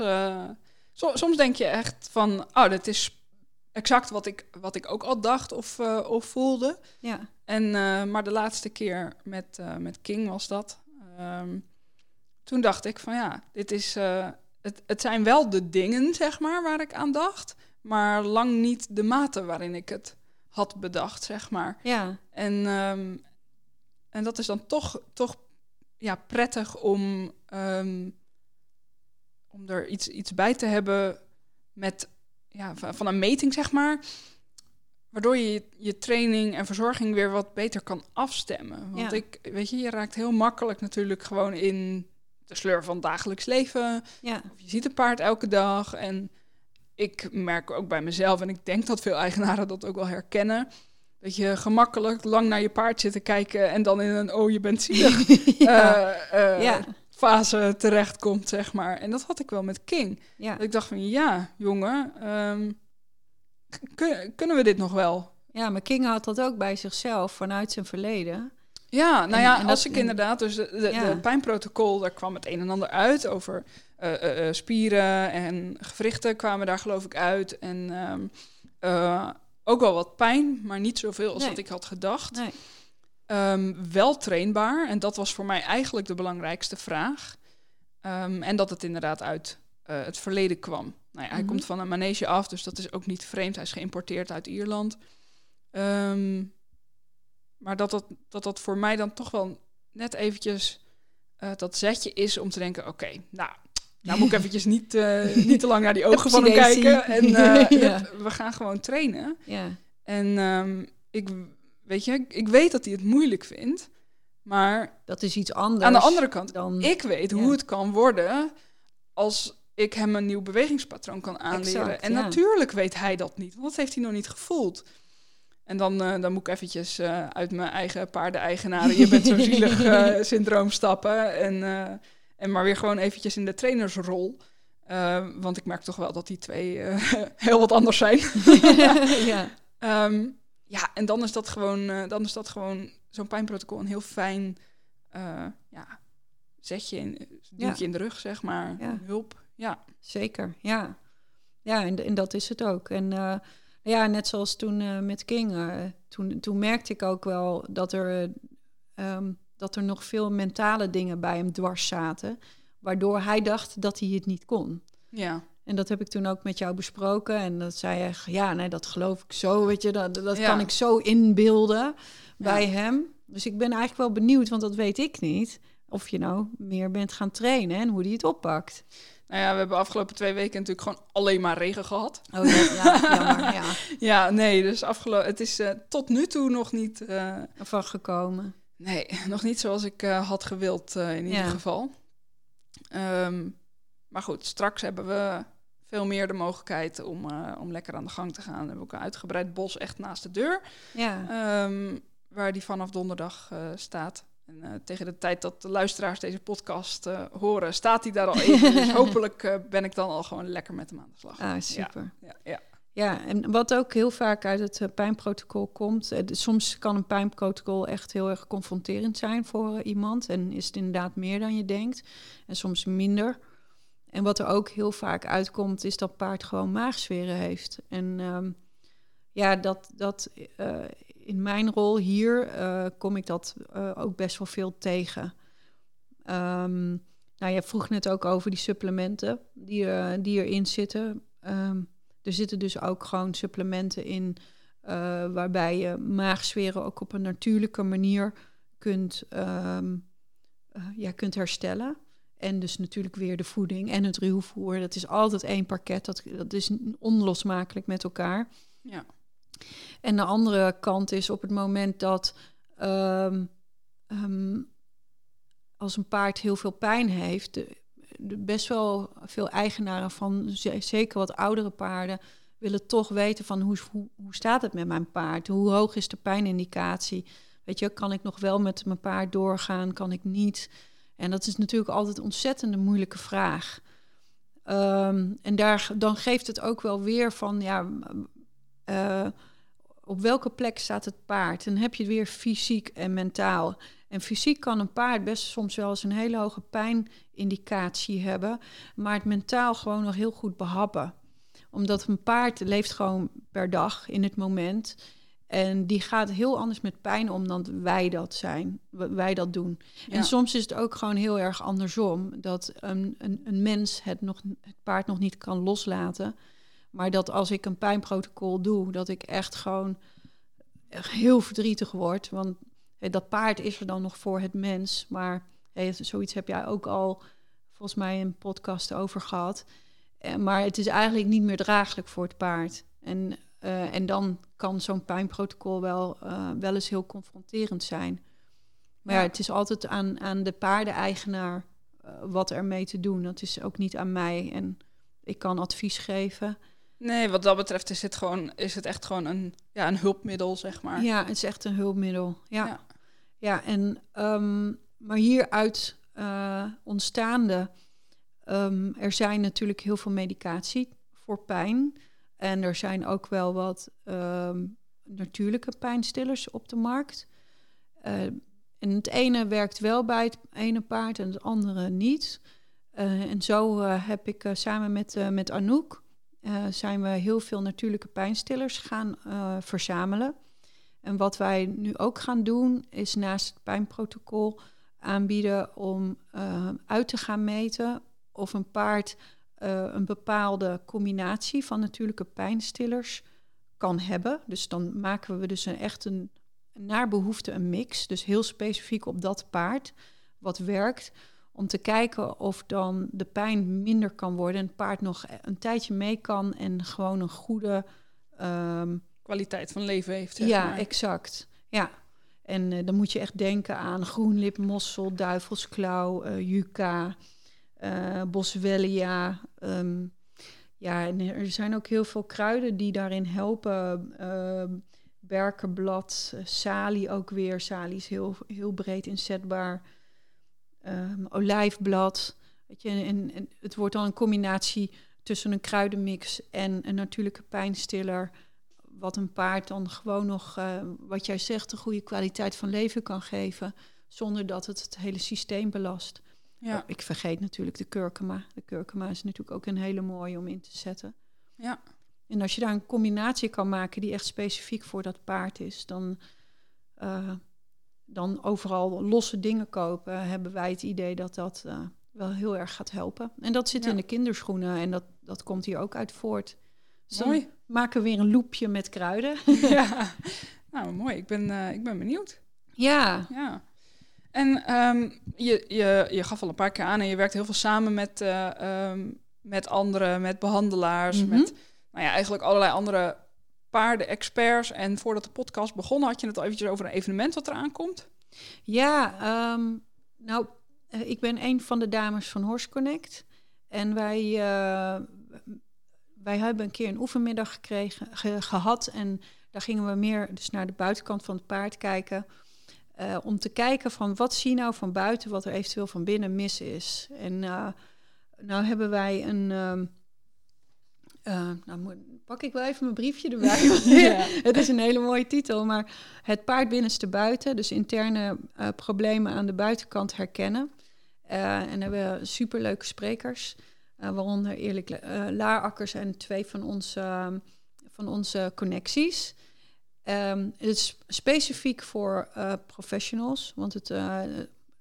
so, soms denk je echt van, oh, dit is exact wat ik, wat ik ook al dacht of, of voelde. Ja. En, maar de laatste keer met, met King was dat. Um, toen dacht ik van ja, dit is, het, het zijn wel de dingen, zeg maar, waar ik aan dacht. Maar lang niet de mate waarin ik het had bedacht, zeg maar. Ja. En, um, en dat is dan toch, toch ja, prettig om, um, om er iets, iets bij te hebben met ja, van een meting, zeg maar. Waardoor je je training en verzorging weer wat beter kan afstemmen. Want Ja. ik, weet je, je raakt heel makkelijk natuurlijk gewoon in de sleur van het dagelijks leven. Ja. Of je ziet een paard elke dag. En ik merk ook bij mezelf, en ik denk dat veel eigenaren dat ook wel herkennen. Dat je gemakkelijk lang naar je paard zit te kijken en dan in een oh, je bent zielig ja. eh, ja. fase terechtkomt, zeg maar. En dat had ik wel met King. Ja. Dat ik dacht van, ja, jongen, ehm, kun- kunnen we dit nog wel? ja, maar King had dat ook bij zichzelf vanuit zijn verleden. Ja, nou ja, en als dat- ik inderdaad, dus de, de, Ja. de pijnprotocol, daar kwam het een en ander uit over eh, eh, eh, spieren en gewrichten kwamen daar geloof ik uit. En ehm, eh, ook wel wat pijn, maar niet zoveel als Nee. dat ik had gedacht. Nee. Ehm, wel trainbaar. En dat was voor mij eigenlijk de belangrijkste vraag. Ehm, en dat het inderdaad uit het verleden kwam. Nou ja, hij Mhm. komt van een manege af, dus dat is ook niet vreemd. Hij is geïmporteerd uit Ierland. Ehm, maar dat dat, dat dat voor mij dan toch wel net eventjes eh, dat zetje is om te denken... oké, nou, nou moet ik eventjes niet, eh, niet te lang naar die ogen van hem kijken. En eh, Ja. we gaan gewoon trainen. Ja. En ehm, ik, weet je, ik weet dat hij het moeilijk vindt. Maar Dat is iets anders. aan de andere kant, dan... ik weet hoe het kan worden als ik hem een nieuw bewegingspatroon kan aanleren. Exact, en natuurlijk weet hij dat niet, want dat heeft hij nog niet gevoeld. En dan, eh, dan moet ik eventjes eh, uit mijn eigen paardeneigenaren, je bent zo zielig eh, syndroom stappen. En, en maar weer gewoon eventjes in de trainersrol. Want ik merk toch wel dat die twee heel wat anders zijn. ja. Ehm, ja, en dan is dat gewoon, dan is dat gewoon zo'n pijnprotocol een heel fijn ja, zet je in, Ja. je in de rug, zeg maar. Ja. Hulp. Ja, Zeker, ja. Ja, en, en dat is het ook. En ja, net zoals toen eh, met King, toen, toen merkte ik ook wel dat er, eh, ehm, dat er nog veel mentale dingen bij hem dwars zaten, waardoor hij dacht dat hij het niet kon. ja, En dat heb ik toen ook met jou besproken. En dat zei je, ja, nee, dat geloof ik zo, weet je, dat, dat Ja. kan ik zo inbeelden bij hem. Dus ik ben eigenlijk wel benieuwd, want dat weet ik niet, of je nou meer bent gaan trainen en hoe die het oppakt. Nou ja, we hebben afgelopen twee weken natuurlijk gewoon alleen maar regen gehad. Oh ja, ja jammer, ja. Ja, nee, dus afgelopen, het is eh, tot nu toe nog niet, eh, Van gekomen. nee, nog niet zoals ik eh, had gewild in ieder geval. Ehm, maar goed, straks hebben we veel meer de mogelijkheid om, om lekker aan de gang te gaan. We hebben ook een uitgebreid bos echt naast de deur, Ja, ehm, waar die vanaf donderdag staat. En eh, tegen de tijd dat de luisteraars deze podcast eh, horen, staat hij daar al even. dus hopelijk eh, ben ik dan al gewoon lekker met hem aan de slag. ah, super. Ja, ja. Ja, en wat ook heel vaak uit het pijnprotocol komt. soms kan een pijnprotocol echt heel erg confronterend zijn voor iemand. En is het inderdaad meer dan je denkt. En soms minder. En wat er ook heel vaak uitkomt, is dat paard gewoon maagzweren heeft. En ehm, ja, dat, dat in mijn rol hier eh, kom ik dat eh, ook best wel veel tegen. Ehm, nou, je vroeg net ook over die supplementen die, er- die erin zitten. Ehm, er zitten dus ook gewoon supplementen in eh, waarbij je maagzweren ook op een natuurlijke manier kunt, ehm, eh, ja, kunt herstellen. En dus natuurlijk weer de voeding en het ruwvoer. Dat is altijd één pakket. Dat, dat is onlosmakelijk met elkaar. ja. En de andere kant is op het moment dat ehm, ehm, als een paard heel veel pijn heeft, de, best wel veel eigenaren van ze- zeker wat oudere paarden willen toch weten van hoe, hoe, hoe staat het met mijn paard? Hoe hoog is de pijnindicatie? Weet je, kan ik nog wel met mijn paard doorgaan? Kan ik niet? En dat is natuurlijk altijd een ontzettende moeilijke vraag. Ehm, en daar, dan geeft het ook wel weer van, ja, eh, op welke plek staat het paard? Dan heb je het weer fysiek en mentaal. En fysiek kan een paard best soms wel eens een hele hoge pijnindicatie hebben, maar het mentaal gewoon nog heel goed behappen. Omdat een paard leeft gewoon per dag in het moment. En die gaat heel anders met pijn om dan wij dat zijn, wij dat doen. Ja. En soms is het ook gewoon heel erg andersom. Dat een, een, een mens het, nog, het paard nog niet kan loslaten. Maar dat als ik een pijnprotocol doe, dat ik echt gewoon echt heel verdrietig word. Want dat paard is er dan nog voor het mens. Maar zoiets heb jij ook al volgens mij een podcast over gehad. Eh, maar het is eigenlijk niet meer draaglijk voor het paard. En, eh, en dan kan zo'n pijnprotocol wel, eh, wel eens heel confronterend zijn. Maar ja, Ja. het is altijd aan, aan de paardeneigenaar eh wat ermee te doen. Dat is ook niet aan mij. En ik kan advies geven. Nee, wat dat betreft is het, gewoon, is het echt gewoon een, ja, een hulpmiddel, zeg maar. Ja, het is echt een hulpmiddel. Ja, Ja. ja. en ehm, maar hieruit eh ontstaande, ehm, er zijn natuurlijk heel veel medicatie voor pijn. En er zijn ook wel wat ehm, natuurlijke pijnstillers op de markt. Eh, en het ene werkt wel bij het ene paard en het andere niet. Eh, en zo heb ik samen met, met Anouk eh, zijn we heel veel natuurlijke pijnstillers gaan eh, verzamelen. En wat wij nu ook gaan doen, is naast het pijnprotocol aanbieden om eh, uit te gaan meten of een paard een bepaalde combinatie van natuurlijke pijnstillers kan hebben. Dus dan maken we dus een, echt een naar behoefte een mix, dus heel specifiek op dat paard wat werkt, om te kijken of dan de pijn minder kan worden en het paard nog een tijdje mee kan en gewoon een goede ehm, Kwaliteit van leven heeft, zeg ja, maar. exact. Ja. En eh, dan moet je echt denken aan groenlip, mossel, duivelsklauw, eh yucca, eh boswellia. ehm, ja, en er zijn ook heel veel kruiden die daarin helpen. ehm, berkenblad, salie ook weer. Salie is heel, heel breed inzetbaar. Ehm, olijfblad. Weet je, en, en het wordt dan een combinatie tussen een kruidenmix en een natuurlijke pijnstiller wat een paard dan gewoon nog, eh, wat jij zegt, een goede kwaliteit van leven kan geven. zonder dat het het hele systeem belast. Ja. Oh, ik vergeet natuurlijk de kurkuma. De kurkuma is natuurlijk ook een hele mooie om in te zetten. Ja. En als je daar een combinatie kan maken die echt specifiek voor dat paard is, dan, uh, dan overal losse dingen kopen, hebben wij het idee dat dat uh, wel heel erg gaat helpen. En dat zit Ja. in de kinderschoenen en dat, dat komt hier ook uit voort. Dus dan Mooi. maken we weer een loopje met kruiden. ja. Nou, mooi. Ik ben, eh, ik ben benieuwd. ja, Ja. En ehm, je, je, je gaf al een paar keer aan en je werkt heel veel samen met, eh, ehm, met anderen, met behandelaars, Mhm. met nou ja, eigenlijk allerlei andere paardenexperts. En voordat de podcast begon had je het al eventjes over een evenement wat eraan komt. Ja, ehm, nou, eh, ik ben een van de dames van Horse Connect. En wij, eh, wij hebben een keer een oefenmiddag gekregen, ge- gehad. En daar gingen we meer dus naar de buitenkant van het paard kijken. eh, om te kijken van wat zie je nou van buiten, wat er eventueel van binnen mis is. En eh, nou hebben wij een... ehm, eh, nou pak ik wel even mijn briefje erbij. Ja. Het is een hele mooie titel, maar het paard binnenste buiten, dus interne eh, problemen aan de buitenkant herkennen. Eh, en hebben we superleuke sprekers, waaronder Eerlijk Laarakkers en twee van onze, van onze connecties. Ehm, het is specifiek voor professionals, want het,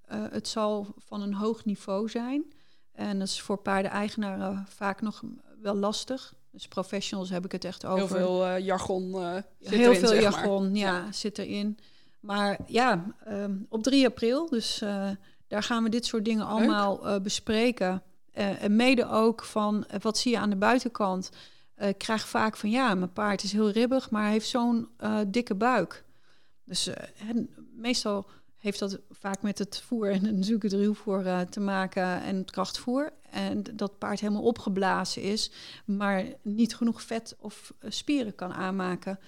het zal van een hoog niveau zijn. En dat is voor paardeneigenaren vaak nog wel lastig. Dus professionals heb ik het echt over. Heel veel eh, jargon eh, zit Heel erin, veel zeg maar. jargon, ja, zit erin. Maar ja, ehm, op 3 april, dus eh, daar gaan we dit soort dingen allemaal bespreken. En mede ook van, wat zie je aan de buitenkant? Ik krijg vaak van, ja, mijn paard is heel ribbig, maar hij heeft zo'n dikke buik. Dus en meestal heeft dat vaak met het voer en natuurlijk het ruwvoer eh, te maken en het krachtvoer. En dat paard helemaal opgeblazen is, maar niet genoeg vet of eh, spieren kan aanmaken.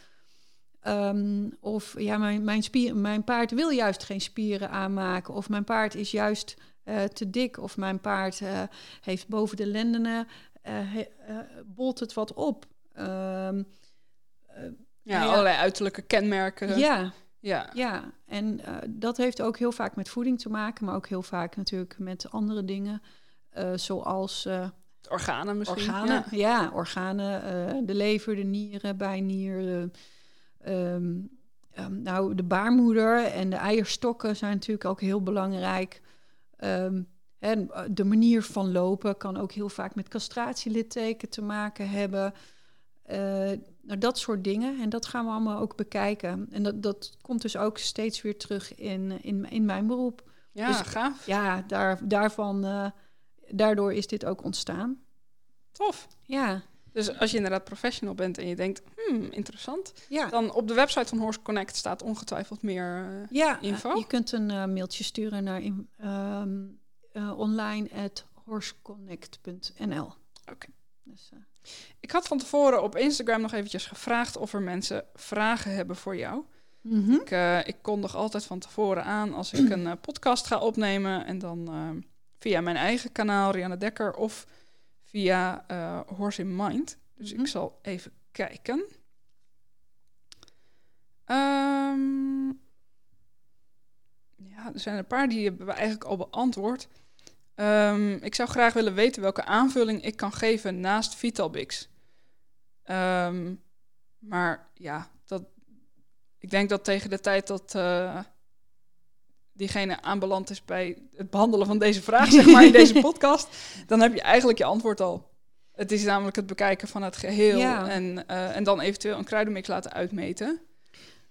Ehm, of ja, mijn, mijn, spier, mijn paard wil juist geen spieren aanmaken. Of mijn paard is juist eh, te dik. Of mijn paard heeft boven de lendenen, he- bolt het wat op. Ehm, eh, Ja, Nou ja. allerlei uiterlijke kenmerken. ja, ja. ja, en eh, dat heeft ook heel vaak met voeding te maken, maar ook heel vaak natuurlijk met andere dingen. eh, zoals eh, Organen misschien. organen. Ja. Ja, organen. de lever, de nieren, bijnieren. ehm, ehm, nou, de baarmoeder en de eierstokken zijn natuurlijk ook heel belangrijk. Ehm, en de manier van lopen kan ook heel vaak met castratielitteken te maken hebben. Eh, nou, dat soort dingen. En dat gaan we allemaal ook bekijken. En dat, dat komt dus ook steeds weer terug in, in, in mijn beroep. Ja, Dus- gaaf. Ja, daar, daarvan, eh, daardoor is dit ook ontstaan. Tof. Ja, Dus als je inderdaad professional bent en je denkt, hmm, interessant. ja. Dan op de website van Horse Connect staat ongetwijfeld meer... eh, ja info? je kunt een mailtje sturen naar in, ehm, eh, online at horseconnect.nl. Oké. Dus, Ik had van tevoren op Instagram nog eventjes gevraagd of er mensen vragen hebben voor jou. mhm. Ik, eh, ik kondig altijd van tevoren aan als ik een eh, podcast ga opnemen. En dan eh, via mijn eigen kanaal, Rianne Dekker, of via Horse in Mind. Dus Mhm. ik zal even kijken. Ehm, ja, er zijn een paar die hebben we eigenlijk al beantwoord. Ehm, ik zou graag willen weten welke aanvulling ik kan geven naast Vitalbix. Ehm, maar ja, dat, ik denk dat tegen de tijd dat eh, diegene aanbeland is bij het behandelen van deze vraag, zeg maar, in deze podcast, dan heb je eigenlijk je antwoord al. Het is namelijk het bekijken van het geheel Ja. en, eh, en dan eventueel een kruidenmix laten uitmeten.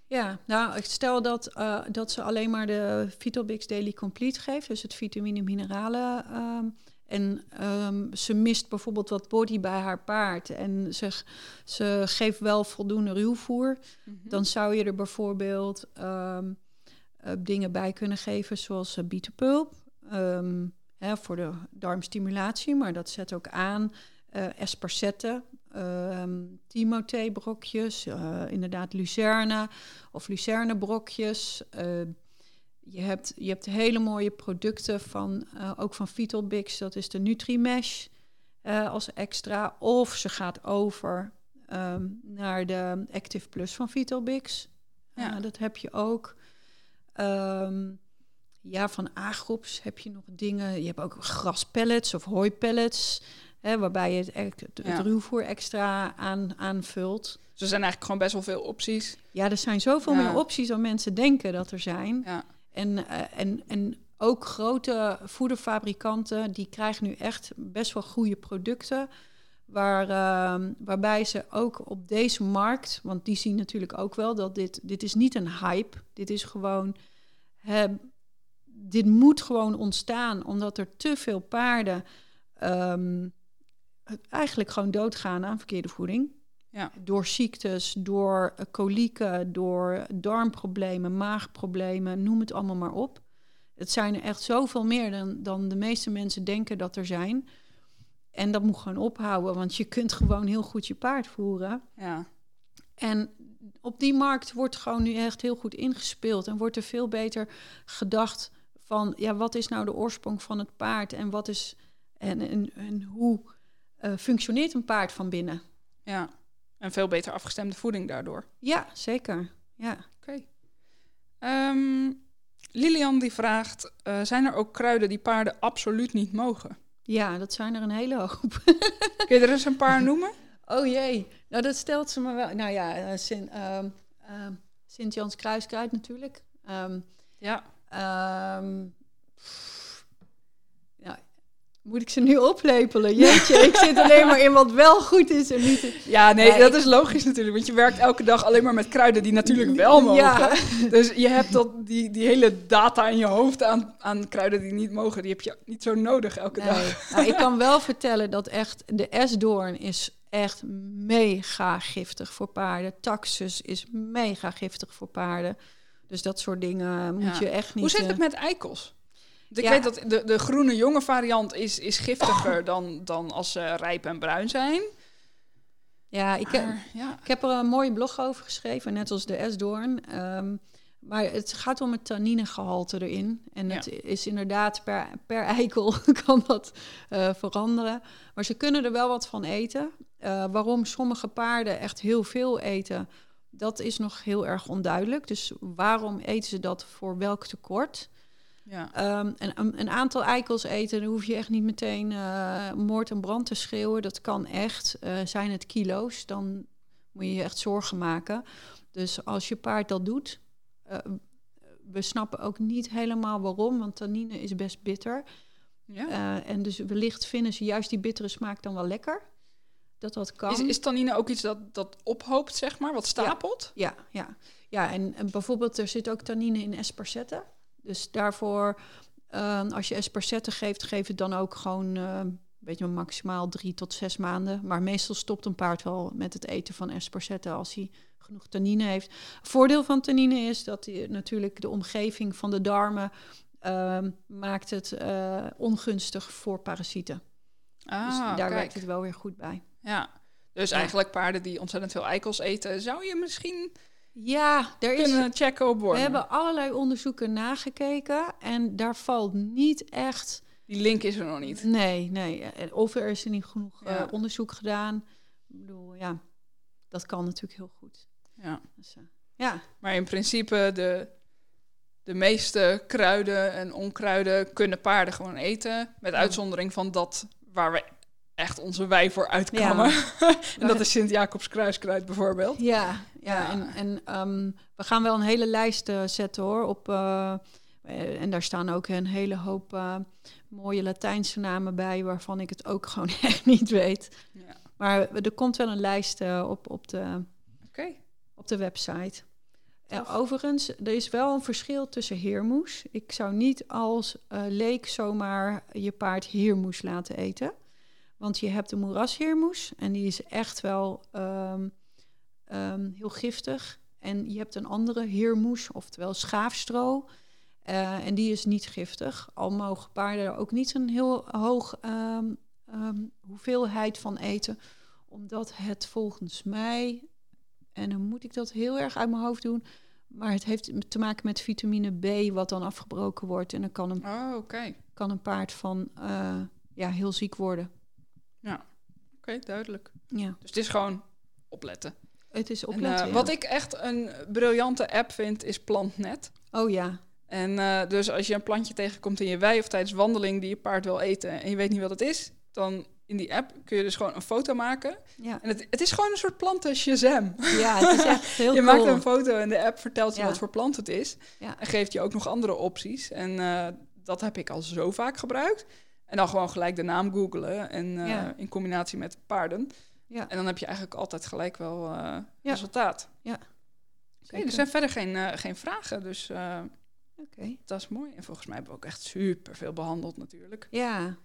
Ja, nou, stel dat, eh, dat ze alleen maar de Vitalbix Daily Complete geeft, dus het vitamine mineralen. ehm, en ehm, ze mist bijvoorbeeld wat body bij haar paard en ze, ze geeft wel voldoende ruwvoer. Dan zou je er bijvoorbeeld ehm, eh, dingen bij kunnen geven, zoals uh, bietenpulp. hè, voor de darmstimulatie, maar dat zet ook aan. esparcetten, ehm Timothée-brokjes, eh, inderdaad lucerne of lucerne-brokjes. Eh, je, hebt, je hebt hele mooie producten van, eh, ook van Vitalbix, dat is de Nutrimesh als extra. Of ze gaat over ehm, naar de Active Plus van Vitalbix. Ja. Ja. dat heb je ook. Ehm, ja, van A-groeps heb je nog dingen. Je hebt ook graspellets of hooipellets. Hè, waarbij je het, het, het Ja. ruwvoer extra aan, aanvult. Dus er zijn eigenlijk gewoon best wel veel opties. Ja, er zijn zoveel Ja. meer opties dan mensen denken dat er zijn. Ja. En, eh, en, en ook grote voederfabrikanten, die krijgen nu echt best wel goede producten. Waar, ehm, waarbij ze ook op deze markt, want die zien natuurlijk ook wel dat dit, dit is niet een hype. Dit is gewoon, hè, dit moet gewoon ontstaan omdat er te veel paarden ehm, eigenlijk gewoon doodgaan aan verkeerde voeding. Ja. Door ziektes, door eh, kolieken, door darmproblemen, maagproblemen, noem het allemaal maar op. Het zijn er echt zoveel meer dan, dan de meeste mensen denken dat er zijn. En dat moet gewoon ophouden, want je kunt gewoon heel goed je paard voeren. Ja. En op die markt wordt gewoon nu echt heel goed ingespeeld en wordt er veel beter gedacht van, ja, wat is nou de oorsprong van het paard en wat is en, en, en hoe eh, functioneert een paard van binnen? ja. En veel beter afgestemde voeding daardoor. Ja, zeker. Ja. Oké. Ehm, Lilian die vraagt, eh, zijn er ook kruiden die paarden absoluut niet mogen? ja, dat zijn er een hele hoop. Kun je er eens een paar noemen? Oh jee, nou dat stelt ze me wel. Nou ja, eh, Sint, ehm, ehm, Sint-Jans Kruiskruid natuurlijk. Ja. ehm, ja, moet ik ze nu oplepelen? Jeetje, ik zit alleen maar in wat wel goed is en niet... Ja, nee, Nee, dat ik- is logisch natuurlijk. Want je werkt elke dag alleen maar met kruiden die natuurlijk wel mogen. Ja. Dus je hebt dat, die, die hele data in je hoofd aan, aan kruiden die niet mogen. Die heb je niet zo nodig elke dag. Nou, ik kan wel vertellen dat echt de esdoorn is echt mega giftig voor paarden. Taxus is mega giftig voor paarden. Dus dat soort dingen moet Ja. je echt niet... Hoe zit eh, het met eikels? Ik Ja. weet dat de, de groene jonge variant is, is giftiger dan, dan als ze rijp en bruin zijn. Ja, ik heb, Maar, ja. ik heb er een mooie blog over geschreven, net als de esdoorn. Ehm, maar het gaat om het tanninegehalte erin. En Ja. het is inderdaad per, per eikel kan dat eh, veranderen. Maar ze kunnen er wel wat van eten. Eh, waarom sommige paarden echt heel veel eten, dat is nog heel erg onduidelijk. Dus waarom eten ze dat voor welk tekort? Ja. Ehm, en een, een aantal eikels eten, dan hoef je echt niet meteen eh, moord en brand te schreeuwen. Dat kan echt. Eh, zijn het kilo's, dan moet je je echt zorgen maken. Dus als je paard dat doet, eh, we snappen ook niet helemaal waarom, want tannine is best bitter. ja. En dus wellicht vinden ze juist die bittere smaak dan wel lekker. Dat dat kan. Is, is tannine ook iets dat, dat ophoopt, zeg maar, wat stapelt? Ja, ja. ja en, en bijvoorbeeld er zit ook tannine in esparcetten. Dus daarvoor, eh, als je esparcetten geeft, geef het dan ook gewoon eh, een beetje maximaal drie tot zes maanden. Maar meestal stopt een paard wel met het eten van esparcetten als hij genoeg tannine heeft. Voordeel van tannine is dat die, natuurlijk de omgeving van de darmen ehm, maakt het eh, ongunstig voor parasieten. Ah, dus daar kijk. werkt het wel weer goed bij. Ja. Dus Ja. eigenlijk paarden die ontzettend veel eikels eten, zou je misschien Ja, er is, kunnen checken op We worden. hebben allerlei onderzoeken nagekeken en daar valt niet echt. Die link is er nog niet. Nee, nee. Of er is er niet genoeg eh, onderzoek gedaan. Ik bedoel, ja, dat kan natuurlijk heel goed. Ja. Dus, eh, ja, Maar in principe, de, de meeste kruiden en onkruiden kunnen paarden gewoon eten. Met uitzondering van dat waar we echt onze wei voor uitkammen. en dat is Sint-Jacobs kruiskruid bijvoorbeeld. ja, ja. Ja. En, en ehm, we gaan wel een hele lijst eh, zetten hoor. Op, eh, eh, en daar staan ook een hele hoop mooie Latijnse namen bij, waarvan ik het ook gewoon echt niet weet. Ja. Maar er komt wel een lijst op, op de Oké. op de website. Tof. overigens, er is wel een verschil tussen heermoes. Ik zou niet als leek zomaar je paard heermoes laten eten. Want je hebt de moerasheermoes en die is echt wel ehm, ehm, heel giftig. En je hebt een andere heermoes, oftewel schaafstro. Eh, en die is niet giftig. Al mogen paarden er ook niet een heel hoog ehm, hoeveelheid van eten. Omdat het volgens mij en dan moet ik dat heel erg uit mijn hoofd doen. Maar het heeft te maken met vitamine B, wat dan afgebroken wordt. En dan kan een, Oh, kan een paard van eh, ja, heel ziek worden. Oké, duidelijk. Ja, Dus het is gewoon opletten. het is En, opletten. eh, ja. Wat ik echt een briljante app vind, is PlantNet. Oh ja, En eh, dus als je een plantje tegenkomt in je wei of tijdens wandeling die je paard wil eten en je weet niet wat het is, dan in die app kun je dus gewoon een foto maken. Ja, En het, het is gewoon een soort planten Shazam. ja het is echt heel je cool. maakt een foto en de app vertelt je Ja. wat voor plant het is. Ja. En geeft je ook nog andere opties. En eh, dat heb ik al zo vaak gebruikt. En dan gewoon gelijk de naam googlen en eh, Ja. in combinatie met paarden. Ja. En dan heb je eigenlijk altijd gelijk wel eh, Ja. resultaat. Ja. Er zijn verder geen, eh, geen vragen, dus Oké. dat is mooi. En volgens mij hebben we ook echt super veel behandeld natuurlijk. Ja.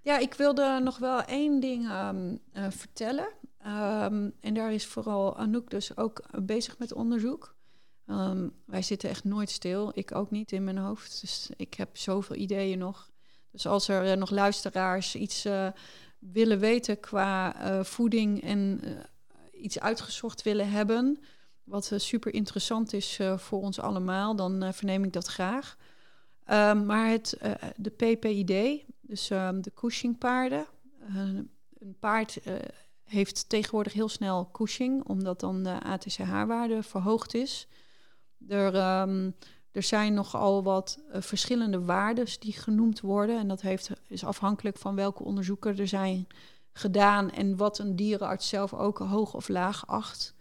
ja, ik wilde nog wel één ding ehm, eh, vertellen. Ehm, en daar is vooral Anouk dus ook bezig met onderzoek. Ehm, wij zitten echt nooit stil. Ik ook niet in mijn hoofd. Dus ik heb zoveel ideeën nog. Dus als er eh, nog luisteraars iets eh, willen weten qua eh, voeding en iets uitgezocht willen hebben, wat super interessant is voor ons allemaal, dan verneem ik dat graag. Ehm, maar het, de PPID, dus ehm, de Cushing-paarden. eh, een paard heeft tegenwoordig heel snel Cushing, omdat dan de ATCH-waarde verhoogd is. Er, ehm, er zijn nogal wat eh, verschillende waarden die genoemd worden. En dat heeft, is afhankelijk van welke onderzoeken er zijn gedaan en wat een dierenarts zelf ook hoog of laag acht.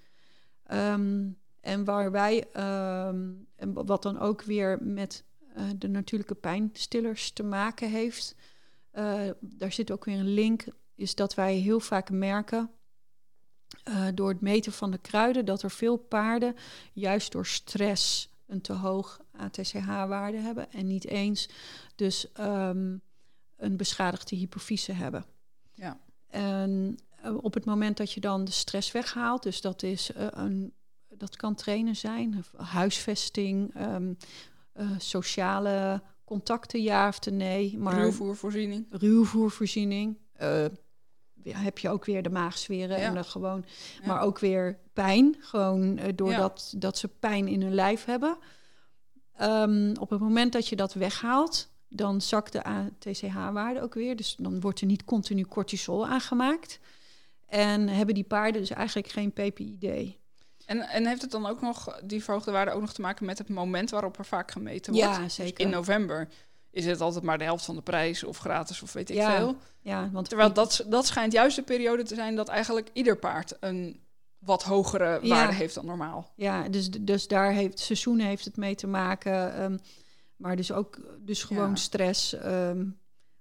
Ehm, en waar wij, ehm, en wat dan ook weer met eh, de natuurlijke pijnstillers te maken heeft. Eh, daar zit ook weer een link, is dat wij heel vaak merken door het meten van de kruiden dat er veel paarden juist door stress een te hoog ATCH-waarde hebben en niet eens dus ehm, een beschadigde hypofyse hebben. Ja. En eh, op het moment dat je dan de stress weghaalt, dus dat is eh, een, dat kan trainen zijn, huisvesting, ehm, eh, sociale contacten, ja of nee, maar Ruwvoervoorziening. ruwvoervoorziening. Heb je ook weer de maagzweren Ja. en dan gewoon, Ja. maar ook weer pijn, gewoon eh, doordat dat ze pijn in hun lijf hebben. Ehm, op het moment dat je dat weghaalt, dan zakt de ATCH-waarde ook weer. Dus dan wordt er niet continu cortisol aangemaakt. En hebben die paarden dus eigenlijk geen PPID. En, en heeft het dan ook nog, die verhoogde waarde ook nog te maken met het moment waarop er vaak gemeten wordt? Ja, Dus zeker. in november is het altijd maar de helft van de prijs of gratis of weet ik Ja, veel. Ja, want Terwijl dat, dat schijnt juist de periode te zijn dat eigenlijk ieder paard een wat hogere Ja. waarde heeft dan normaal. Ja, dus, dus daar heeft seizoen heeft het mee te maken. ehm, maar dus ook dus gewoon Ja. stress. ehm,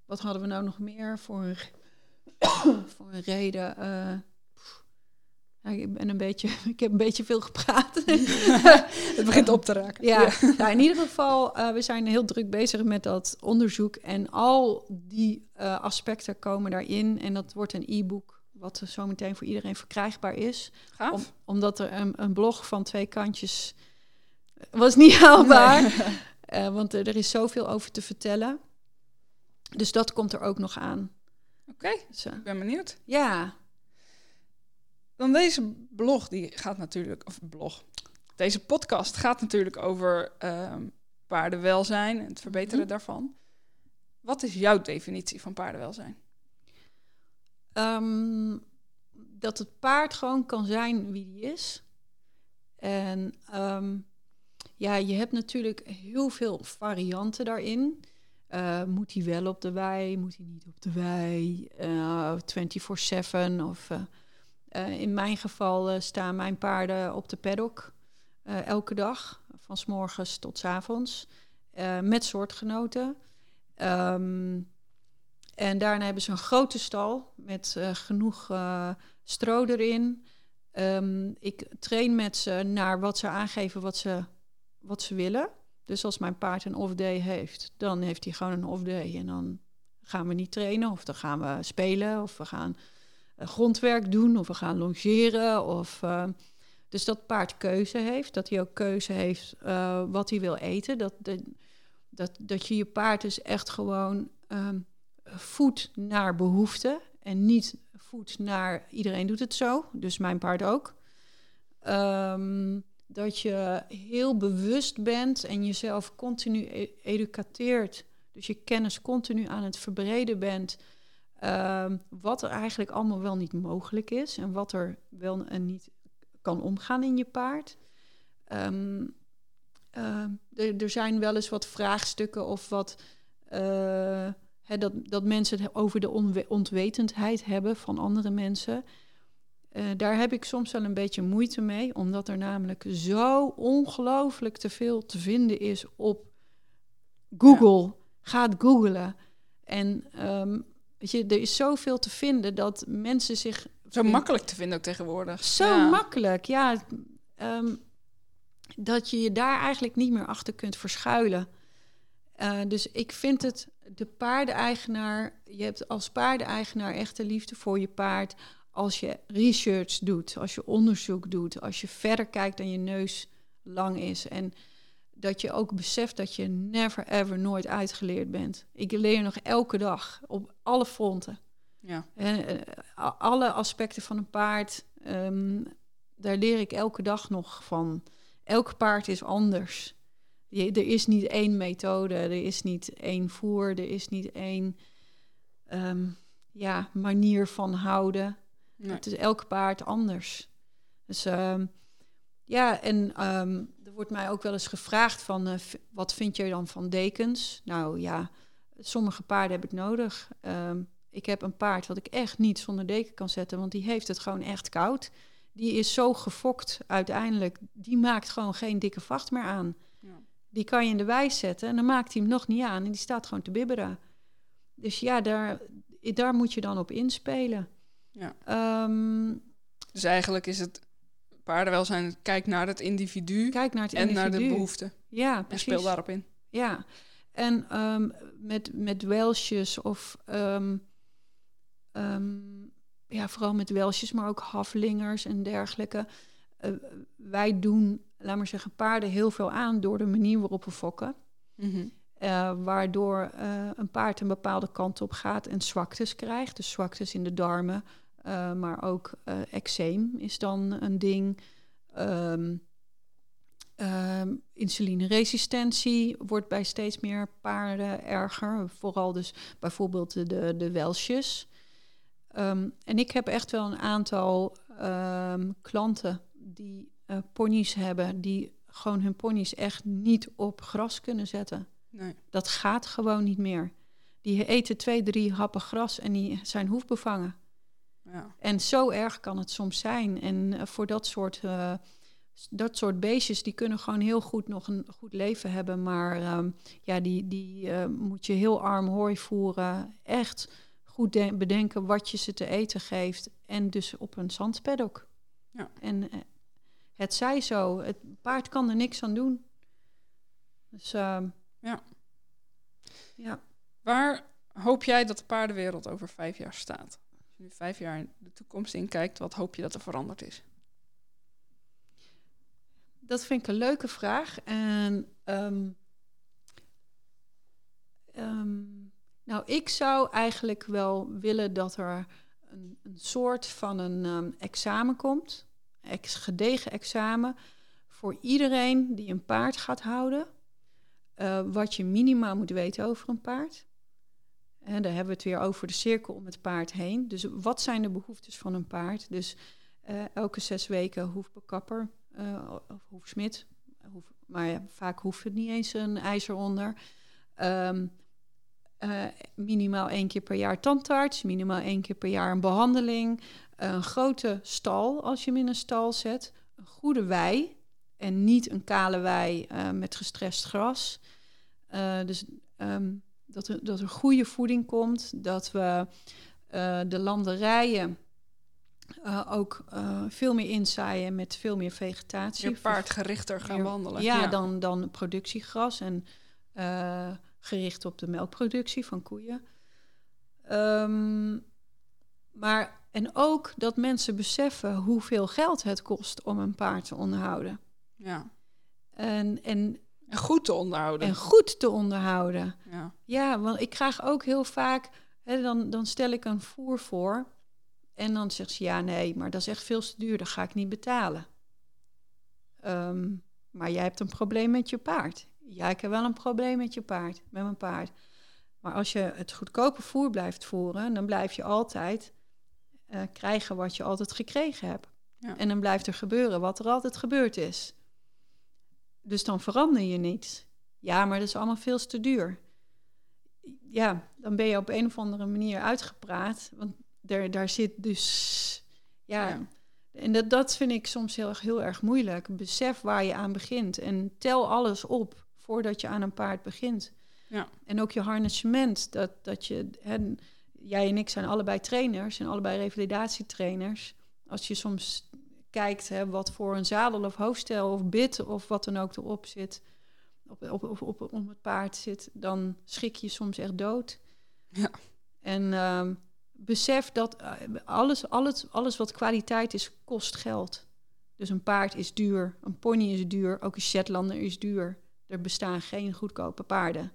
wat hadden we nou nog meer voor een, voor een reden? eh, ja, ik ben een beetje, ik heb een beetje veel gepraat. Het begint op te raken. Ja, nou, in ieder geval, eh, we zijn heel druk bezig met dat onderzoek. En al die eh, aspecten komen daarin. En dat wordt een e-book, wat er zometeen voor iedereen verkrijgbaar is. Gaaf. Om- omdat er een, een blog van twee kantjes was niet haalbaar. Nee. Eh, want er, is zoveel over te vertellen. Dus dat komt er ook nog aan. Oké, Dus, eh, ik ben benieuwd. ja, Dan deze blog, die gaat natuurlijk, of blog, deze podcast gaat natuurlijk over ehm, paardenwelzijn en het verbeteren Mhm. daarvan. Wat is jouw definitie van paardenwelzijn? ehm, dat het paard gewoon kan zijn wie die is. En ehm, ja, je hebt natuurlijk heel veel varianten daarin. Eh, moet hij wel op de wei? Moet hij niet op de wei? Eh 24-7 of... eh, eh, in mijn geval eh, staan mijn paarden op de paddock eh, elke dag, van s morgens tot s avonds, met soortgenoten. Ehm, en daarna hebben ze een grote stal met genoeg stro erin. Ehm, ik train met ze naar wat ze aangeven wat ze, wat ze willen. Dus als mijn paard een off-day heeft, dan heeft hij gewoon een off-day. En dan gaan we niet trainen of dan gaan we spelen of we gaan grondwerk doen of we gaan longeren. Of, eh, dus dat paard keuze heeft, dat hij ook keuze heeft eh, wat hij wil eten. Dat, dat, dat, dat je je paard dus echt gewoon ehm voedt naar behoefte en niet voedt naar iedereen doet het zo, dus mijn paard ook. Ehm, dat je heel bewust bent en jezelf continu e- educateert, dus je kennis continu aan het verbreden bent Ehm, wat er eigenlijk allemaal wel niet mogelijk is en wat er wel en niet kan omgaan in je paard. Ehm, eh, er, zijn wel eens wat vraagstukken of wat. eh, dat, dat mensen het over de ontwetendheid hebben van andere mensen. Eh, daar heb ik soms wel een beetje moeite mee, omdat er namelijk zo ongelooflijk te veel te vinden is op Google. Ga het googlen. En ehm, weet je, er is zoveel te vinden dat mensen zich Zo makkelijk te vinden ook tegenwoordig. zo Ja. makkelijk, ja. ehm, dat je je daar eigenlijk niet meer achter kunt verschuilen. Eh, dus ik vind het, de paardeneigenaar, je hebt als paardeneigenaar echt de liefde voor je paard. Als je research doet, als je onderzoek doet, als je verder kijkt dan je neus lang is. En dat je ook beseft dat je never ever nooit uitgeleerd bent. Ik leer nog elke dag op alle fronten. Ja. En, eh, alle aspecten van een paard, ehm, daar leer ik elke dag nog van. Elk paard is anders. Je- er is niet één methode, er is niet één voer, er is niet één ehm, ja, manier van houden. Nee. Het is elk paard anders. Dus ehm, ja, en wordt mij ook wel eens gevraagd van, eh, wat vind je dan van dekens? Nou ja, sommige paarden heb ik nodig. Ehm, ik heb een paard wat ik echt niet zonder deken kan zetten, want die heeft het gewoon echt koud. Die is zo gefokt uiteindelijk, die maakt gewoon geen dikke vacht meer aan. Ja. Die kan je in de wijs zetten en dan maakt hij hem nog niet aan en die staat gewoon te bibberen. Dus ja, daar, daar moet je dan op inspelen. Ja. Ehm, Dus eigenlijk is het paardenwelzijn, kijk naar het individu kijk naar het en individu. naar de behoeften. Ja, En precies. speel daarop in. Ja, en ehm, met, met Welsjes of ehm, ehm, ja, vooral met Welsjes, maar ook haflingers en dergelijke. Eh, wij doen, laat maar zeggen, paarden heel veel aan door de manier waarop we fokken. Mhm. Eh, waardoor eh, een paard een bepaalde kant op gaat en zwaktes krijgt. Dus zwaktes in de darmen, eh, maar ook eh eczeem is dan een ding. Ehm ehm, insulineresistentie wordt bij steeds meer paarden erger. Vooral dus bijvoorbeeld de, de, Welsjes. Ehm, en ik heb echt wel een aantal klanten die eh ponies hebben... die gewoon hun ponies echt niet op gras kunnen zetten. Nee. Dat gaat gewoon niet meer. Die eten twee, drie happen gras en die zijn hoefbevangen. Ja. En zo erg kan het soms zijn. En eh, voor dat soort, eh, dat soort beestjes, die kunnen gewoon heel goed nog een goed leven hebben. Maar ehm, ja, die, die eh, moet je heel arm hooi voeren. Echt goed de- bedenken wat je ze te eten geeft. En dus op een zandpaddock. Ja. En het zij zo. Het paard kan er niks aan doen. Dus ehm, Ja. ja. Waar hoop jij dat de paardenwereld over vijf jaar staat? Nu vijf jaar in de toekomst inkijkt, wat hoop je dat er veranderd is? Dat vind ik een leuke vraag. En ehm, ehm, nou, ik zou eigenlijk wel willen dat er een, een soort van een ehm, examen komt, ex gedegen examen voor iedereen die een paard gaat houden. eh, wat je minimaal moet weten over een paard. En daar hebben we het weer over de cirkel om het paard heen. Dus wat zijn de behoeftes van een paard? Dus eh, elke zes weken hoefbekapper eh, of hoefsmid. Hoef, maar ja, vaak hoeft het niet eens een ijzer onder. Ehm, eh, minimaal één keer per jaar tandarts, minimaal één keer per jaar een behandeling. Een grote stal als je hem in een stal zet. Een goede wei en niet een kale wei met gestrest gras. Dus ehm, dat, er, dat er goede voeding komt, dat we eh, de landerijen eh, ook eh, veel meer inzaaien met veel meer vegetatie. Je paard gerichter gaan behandelen. Ja, Dan, dan productiegras en gericht op de melkproductie van koeien. Ehm, maar, en ook dat mensen beseffen hoeveel geld het kost om een paard te onderhouden. Ja. En, en, En goed te onderhouden. en goed te onderhouden. Ja. Ja, want ik krijg ook heel vaak, hè, dan, dan stel ik een voer voor. En dan zegt ze, ja, nee, maar dat is echt veel te duur, dat ga ik niet betalen. Ehm, maar jij hebt een probleem met je paard. Ja, ik heb wel een probleem met je paard, met mijn paard. Maar als je het goedkope voer blijft voeren, dan blijf je altijd eh, krijgen wat je altijd gekregen hebt. Ja. En dan blijft er gebeuren wat er altijd gebeurd is. Dus dan verander je niets. Ja, maar dat is allemaal veel te duur. Ja, dan ben je op een of andere manier uitgepraat. Want daar, daar zit dus. Ja, Ja. en dat, dat vind ik soms heel, erg- heel erg moeilijk. Besef waar je aan begint en tel alles op voordat je aan een paard begint. Ja. En ook je harnessement. Dat, dat je, hè, jij en ik zijn allebei trainers en allebei revalidatietrainers. Als je soms kijkt hè, wat voor een zadel of hoofdstel of bit of wat dan ook erop zit, op, op, op, op, op het paard zit, dan schrik je soms echt dood. Ja. En ehm, besef dat eh, alles, alles, alles wat kwaliteit is, kost geld. Dus een paard is duur, een pony is duur, ook een Shetlander is duur. Er bestaan geen goedkope paarden.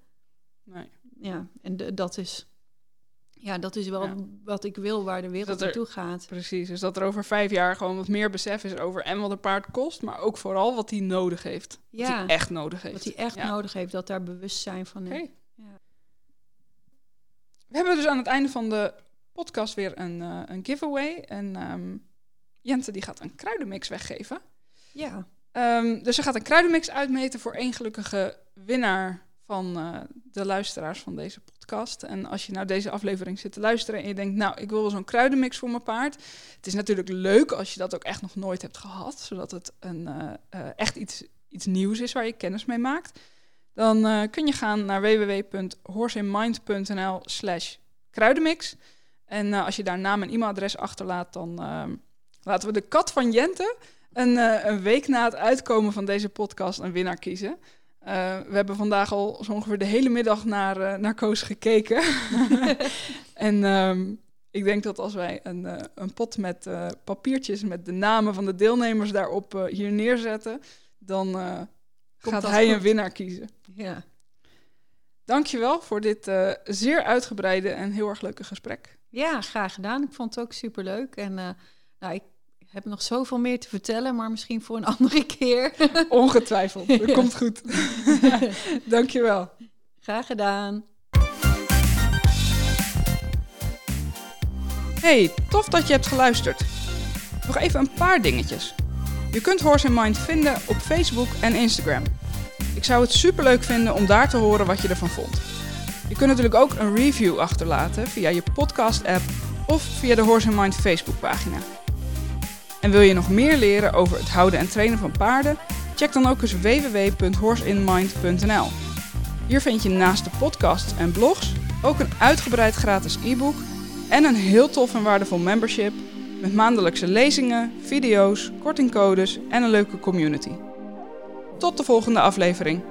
Nee. Ja, en de- dat is, ja, dat is wel Ja. wat ik wil waar de wereld er- naartoe gaat. Precies, dus dat er over vijf jaar gewoon wat meer besef is over en wat een paard kost, maar ook vooral wat hij nodig heeft. Wat Ja. hij echt nodig heeft. Wat hij echt Ja. nodig heeft, dat daar bewustzijn van is. Ja. We hebben dus aan het einde van de podcast weer een, eh, een giveaway. En ehm, Jente die gaat een kruidenmix weggeven. Ja, Ehm, dus ze gaat een kruidenmix uitmeten voor één gelukkige winnaar van eh, de luisteraars van deze podcast. En als je nou deze aflevering zit te luisteren en je denkt, nou, ik wil wel zo'n kruidenmix voor mijn paard. Het is natuurlijk leuk als je dat ook echt nog nooit hebt gehad, zodat het een, eh, eh, echt iets, iets nieuws is waar je kennis mee maakt. Dan kun je gaan naar www.horseinmind.nl slash kruidenmix. En als je daar naam en e-mailadres achterlaat, dan ehm, laten we de kat van Jente een, een week na het uitkomen van deze podcast een winnaar kiezen. Eh, we hebben vandaag al zo ongeveer de hele middag naar, eh, naar Koos gekeken. en ehm, ik denk dat als wij een, eh, een pot met papiertjes met de namen van de deelnemers daarop hier neerzetten, dan gaat hij een winnaar kiezen. ja. Dankjewel voor dit zeer uitgebreide en heel erg leuke gesprek. ja, graag gedaan. Ik vond het ook superleuk. En nou, ik heb nog zoveel meer te vertellen, maar misschien voor een andere keer. Ongetwijfeld. Dat Ja. komt goed. Dankjewel. graag gedaan. Hey, tof dat je hebt geluisterd. Nog even een paar dingetjes. Je kunt Horse and Mind vinden op Facebook en Instagram. Ik zou het superleuk vinden om daar te horen wat je ervan vond. Je kunt natuurlijk ook een review achterlaten via je podcast-app of via de Horse and Mind Facebookpagina. En wil je nog meer leren over het houden en trainen van paarden? Check dan ook eens www.horseinmind.nl. Hier vind je naast de podcasts en blogs ook een uitgebreid gratis e-book en een heel tof en waardevol membership met maandelijkse lezingen, video's, kortingcodes en een leuke community. Tot de volgende aflevering.